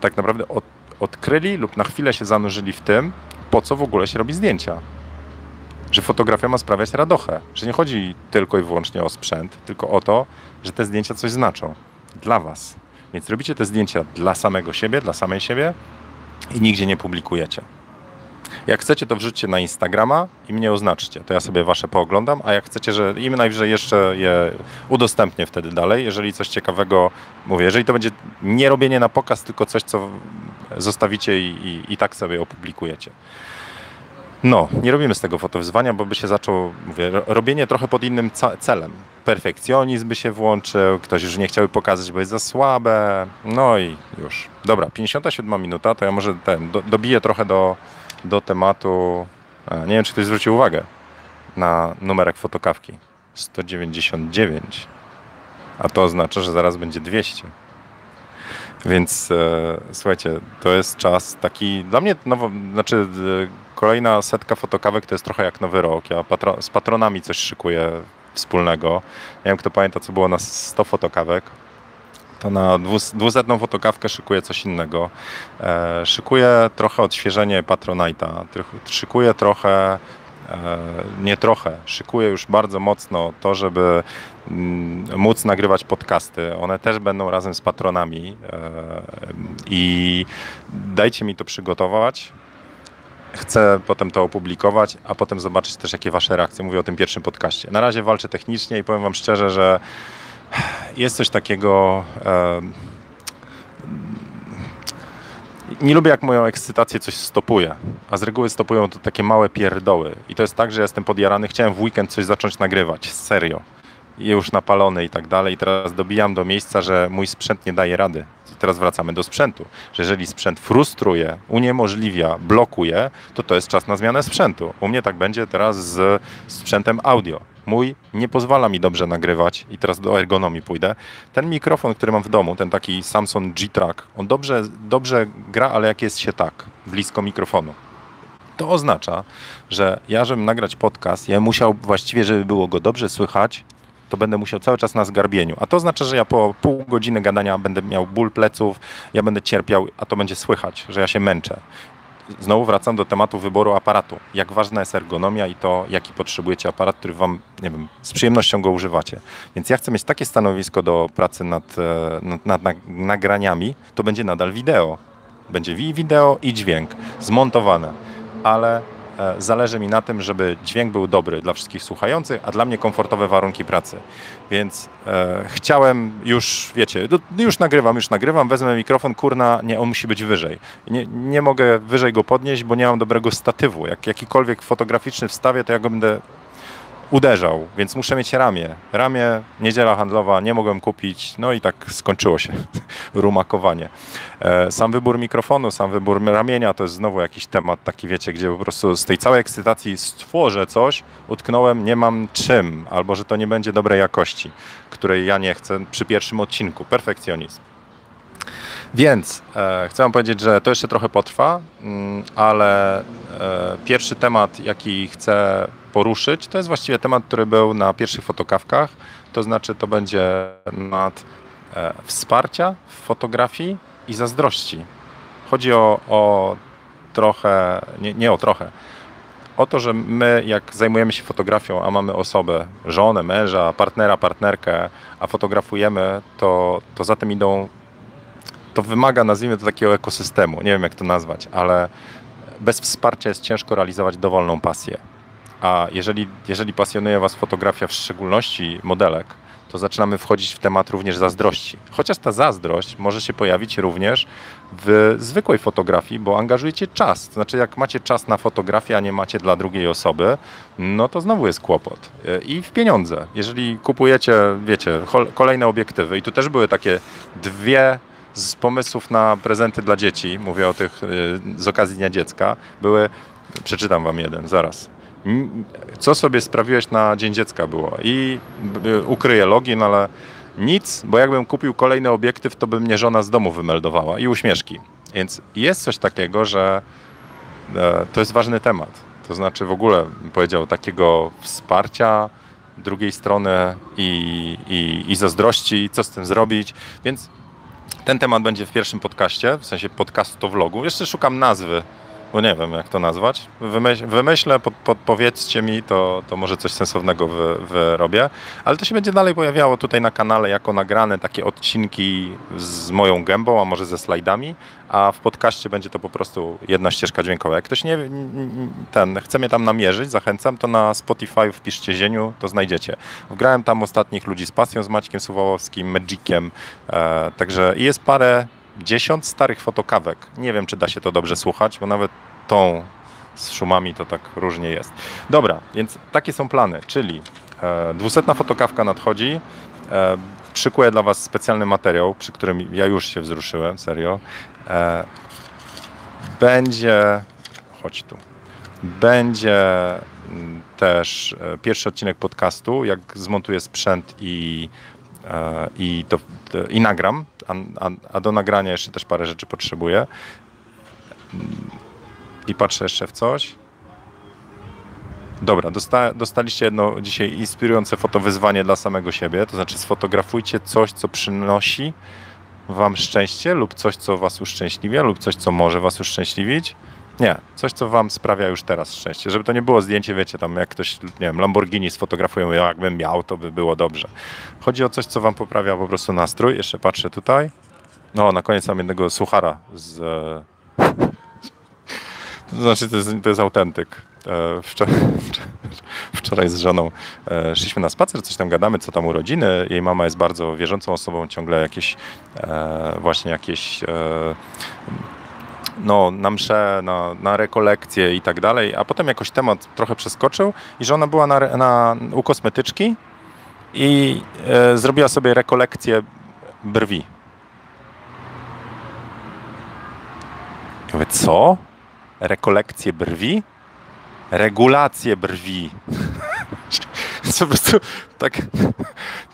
tak naprawdę od, odkryli lub na chwilę się zanurzyli w tym, po co w ogóle się robi zdjęcia. Że fotografia ma sprawiać radochę, że nie chodzi tylko i wyłącznie o sprzęt, tylko o to, że te zdjęcia coś znaczą dla Was. Więc robicie te zdjęcia dla samego siebie, dla samej siebie i nigdzie nie publikujecie. Jak chcecie, to wrzućcie na Instagrama i mnie oznaczcie. To ja sobie wasze pooglądam, a jak chcecie, że im najwyżej jeszcze je udostępnię wtedy dalej, jeżeli coś ciekawego mówię. Jeżeli to będzie nie robienie na pokaz, tylko coś, co zostawicie i, i, i tak sobie opublikujecie. No, nie robimy z tego fotowyzwania, bo by się zaczął, mówię, robienie trochę pod innym celem. Perfekcjonizm by się włączył, ktoś już nie chciał pokazać, bo jest za słabe. No i już. Dobra, 57 minuta, to ja może ten, do, dobiję trochę do, do tematu. Nie wiem, czy ktoś zwrócił uwagę na numerek fotokawki. 199. A to oznacza, że zaraz będzie 200. Więc e, słuchajcie, to jest czas taki dla mnie nowo, znaczy e, kolejna setka fotokawek to jest trochę jak nowy rok. Ja patro, z patronami coś szykuję wspólnego. Nie wiem, kto pamięta, co było na 100 fotokawek to na dwusetną fotokawkę szykuję coś innego. E, szykuję trochę odświeżenie Patronite'a, szykuję trochę, e, nie trochę, szykuję już bardzo mocno to, żeby mm, móc nagrywać podcasty. One też będą razem z patronami e, i dajcie mi to przygotować. Chcę potem to opublikować, a potem zobaczyć też, jakie wasze reakcje. Mówię o tym pierwszym podcaście. Na razie walczę technicznie i powiem wam szczerze, że jest coś takiego. Nie lubię, jak moją ekscytację coś stopuje, a z reguły stopują to takie małe pierdoły. I to jest tak, że jestem podjarany, chciałem w weekend coś zacząć nagrywać, serio. I już napalony i tak dalej. I teraz dobijam do miejsca, że mój sprzęt nie daje rady. Teraz wracamy do sprzętu. Że jeżeli sprzęt frustruje, uniemożliwia, blokuje, to to jest czas na zmianę sprzętu. U mnie tak będzie teraz z sprzętem audio mój nie pozwala mi dobrze nagrywać i teraz do ergonomii pójdę. Ten mikrofon, który mam w domu, ten taki Samsung G-Track, on dobrze, dobrze gra, ale jak jest się tak, blisko mikrofonu. To oznacza, że ja, żebym nagrać podcast, ja musiał właściwie, żeby było go dobrze słychać, to będę musiał cały czas na zgarbieniu. A to oznacza, że ja po pół godziny gadania będę miał ból pleców, ja będę cierpiał, a to będzie słychać, że ja się męczę. Znowu wracam do tematu wyboru aparatu. Jak ważna jest ergonomia i to, jaki potrzebujecie aparat, który wam, nie wiem, z przyjemnością go używacie. Więc ja chcę mieć takie stanowisko do pracy nad, e, nad, nad, nad nagraniami, to będzie nadal wideo. Będzie i wideo, i dźwięk zmontowane, ale zależy mi na tym, żeby dźwięk był dobry dla wszystkich słuchających, a dla mnie komfortowe warunki pracy. Więc e, chciałem już, wiecie, już nagrywam, już nagrywam, wezmę mikrofon, kurna, nie, on musi być wyżej. Nie, nie mogę wyżej go podnieść, bo nie mam dobrego statywu. Jak jakikolwiek fotograficzny wstawię, to ja go będę uderzał, więc muszę mieć ramię. Ramię, niedziela handlowa, nie mogłem kupić, no i tak skończyło się (laughs) rumakowanie. E, sam wybór mikrofonu, sam wybór ramienia to jest znowu jakiś temat taki, wiecie, gdzie po prostu z tej całej ekscytacji stworzę coś, utknąłem, nie mam czym, albo że to nie będzie dobrej jakości, której ja nie chcę przy pierwszym odcinku. Perfekcjonizm. Więc e, chcę powiedzieć, że to jeszcze trochę potrwa, mm, ale e, pierwszy temat, jaki chcę poruszyć, to jest właściwie temat, który był na pierwszych fotokawkach. To znaczy, to będzie nad e, wsparcia w fotografii i zazdrości. Chodzi o, o trochę, nie, nie o trochę, o to, że my jak zajmujemy się fotografią, a mamy osobę, żonę, męża, partnera, partnerkę, a fotografujemy, to, to za tym idą, to wymaga, nazwijmy to takiego ekosystemu, nie wiem jak to nazwać, ale bez wsparcia jest ciężko realizować dowolną pasję. A jeżeli, jeżeli pasjonuje Was fotografia, w szczególności modelek, to zaczynamy wchodzić w temat również zazdrości. Chociaż ta zazdrość może się pojawić również w zwykłej fotografii, bo angażujecie czas. To znaczy, jak macie czas na fotografię, a nie macie dla drugiej osoby, no to znowu jest kłopot. I w pieniądze. Jeżeli kupujecie, wiecie, kolejne obiektywy, i tu też były takie dwie z pomysłów na prezenty dla dzieci, mówię o tych y, z okazji Dnia Dziecka, były, przeczytam wam jeden, zaraz co sobie sprawiłeś na Dzień Dziecka było. I ukryję login, ale nic, bo jakbym kupił kolejny obiektyw, to by mnie żona z domu wymeldowała i uśmieszki. Więc jest coś takiego, że e, to jest ważny temat. To znaczy w ogóle, powiedział, takiego wsparcia drugiej strony i, i, i zazdrości, co z tym zrobić. Więc ten temat będzie w pierwszym podcaście, w sensie podcastu vlogu. Jeszcze szukam nazwy bo nie wiem jak to nazwać. Wymyśl, wymyślę, pod, podpowiedzcie mi, to, to może coś sensownego wy, wyrobię. Ale to się będzie dalej pojawiało tutaj na kanale jako nagrane takie odcinki z moją gębą, a może ze slajdami, a w podcaście będzie to po prostu jedna ścieżka dźwiękowa. Jak ktoś nie ten, chce mnie tam namierzyć, zachęcam, to na Spotify wpiszcie Zieniu, to znajdziecie. Wgrałem tam ostatnich ludzi z pasją, z Maćkiem Suwałowskim, Magiciem, e, także jest parę dziesiąt starych fotokawek. Nie wiem, czy da się to dobrze słuchać, bo nawet tą z szumami to tak różnie jest. Dobra, więc takie są plany, czyli e, dwusetna fotokawka nadchodzi. E, szykuję dla Was specjalny materiał, przy którym ja już się wzruszyłem, serio. E, będzie, chodź tu, będzie mm, też e, pierwszy odcinek podcastu, jak zmontuję sprzęt i, i, to, i nagram a, a, a, do nagrania jeszcze też parę rzeczy potrzebuję. I patrzę jeszcze w coś. Dobra, dosta, dostaliście jedno dzisiaj inspirujące fotowyzwanie dla samego siebie, to znaczy sfotografujcie coś, co przynosi wam szczęście lub coś, co was uszczęśliwia lub coś, co może was uszczęśliwić. Nie, coś, co wam sprawia już teraz szczęście. Żeby to nie było zdjęcie, wiecie, tam jak ktoś, nie wiem, Lamborghini sfotografują, jakbym miał, to by było dobrze. Chodzi o coś, co wam poprawia po prostu nastrój. Jeszcze patrzę tutaj. No, na koniec mam jednego suchara z... To znaczy, to jest, to jest autentyk. E, wczoraj, (laughs) wczoraj z żoną e, szliśmy na spacer, coś tam gadamy, co tam urodziny. Jej mama jest bardzo wierzącą osobą, ciągle jakieś e, właśnie jakieś no, na msze, na, na rekolekcje i tak dalej, a potem jakoś temat trochę przeskoczył i że ona była na, na, u kosmetyczki i e, zrobiła sobie rekolekcję brwi. Ja mówię, co? Rekolekcję brwi? Regulację brwi. (laughs) (laughs) po prostu tak,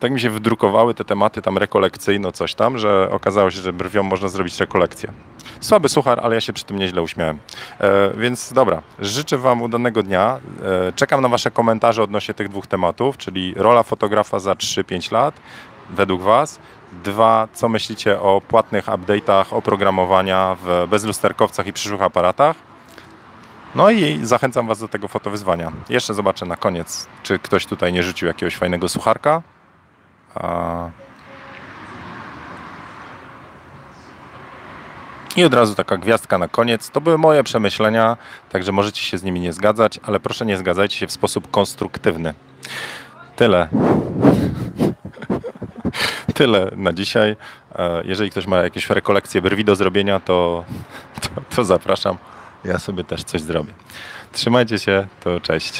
tak mi się wydrukowały te tematy tam rekolekcyjno coś tam, że okazało się, że brwią można zrobić rekolekcję. Słaby suchar, ale ja się przy tym nieźle uśmiałem. E, więc dobra, życzę Wam udanego dnia. E, czekam na Wasze komentarze odnośnie tych dwóch tematów, czyli rola fotografa za 3-5 lat według Was. Dwa, co myślicie o płatnych update'ach oprogramowania w bezlusterkowcach i przyszłych aparatach? No i zachęcam Was do tego fotowyzwania. Jeszcze zobaczę na koniec, czy ktoś tutaj nie rzucił jakiegoś fajnego sucharka. I od razu taka gwiazdka na koniec. To były moje przemyślenia, także możecie się z nimi nie zgadzać, ale proszę nie zgadzajcie się w sposób konstruktywny. Tyle. (laughs) Tyle na dzisiaj. E, Jeżeli ktoś ma jakieś rekolekcje brwi do zrobienia, to, to, to zapraszam. Ja sobie też coś zrobię. Trzymajcie się, to cześć.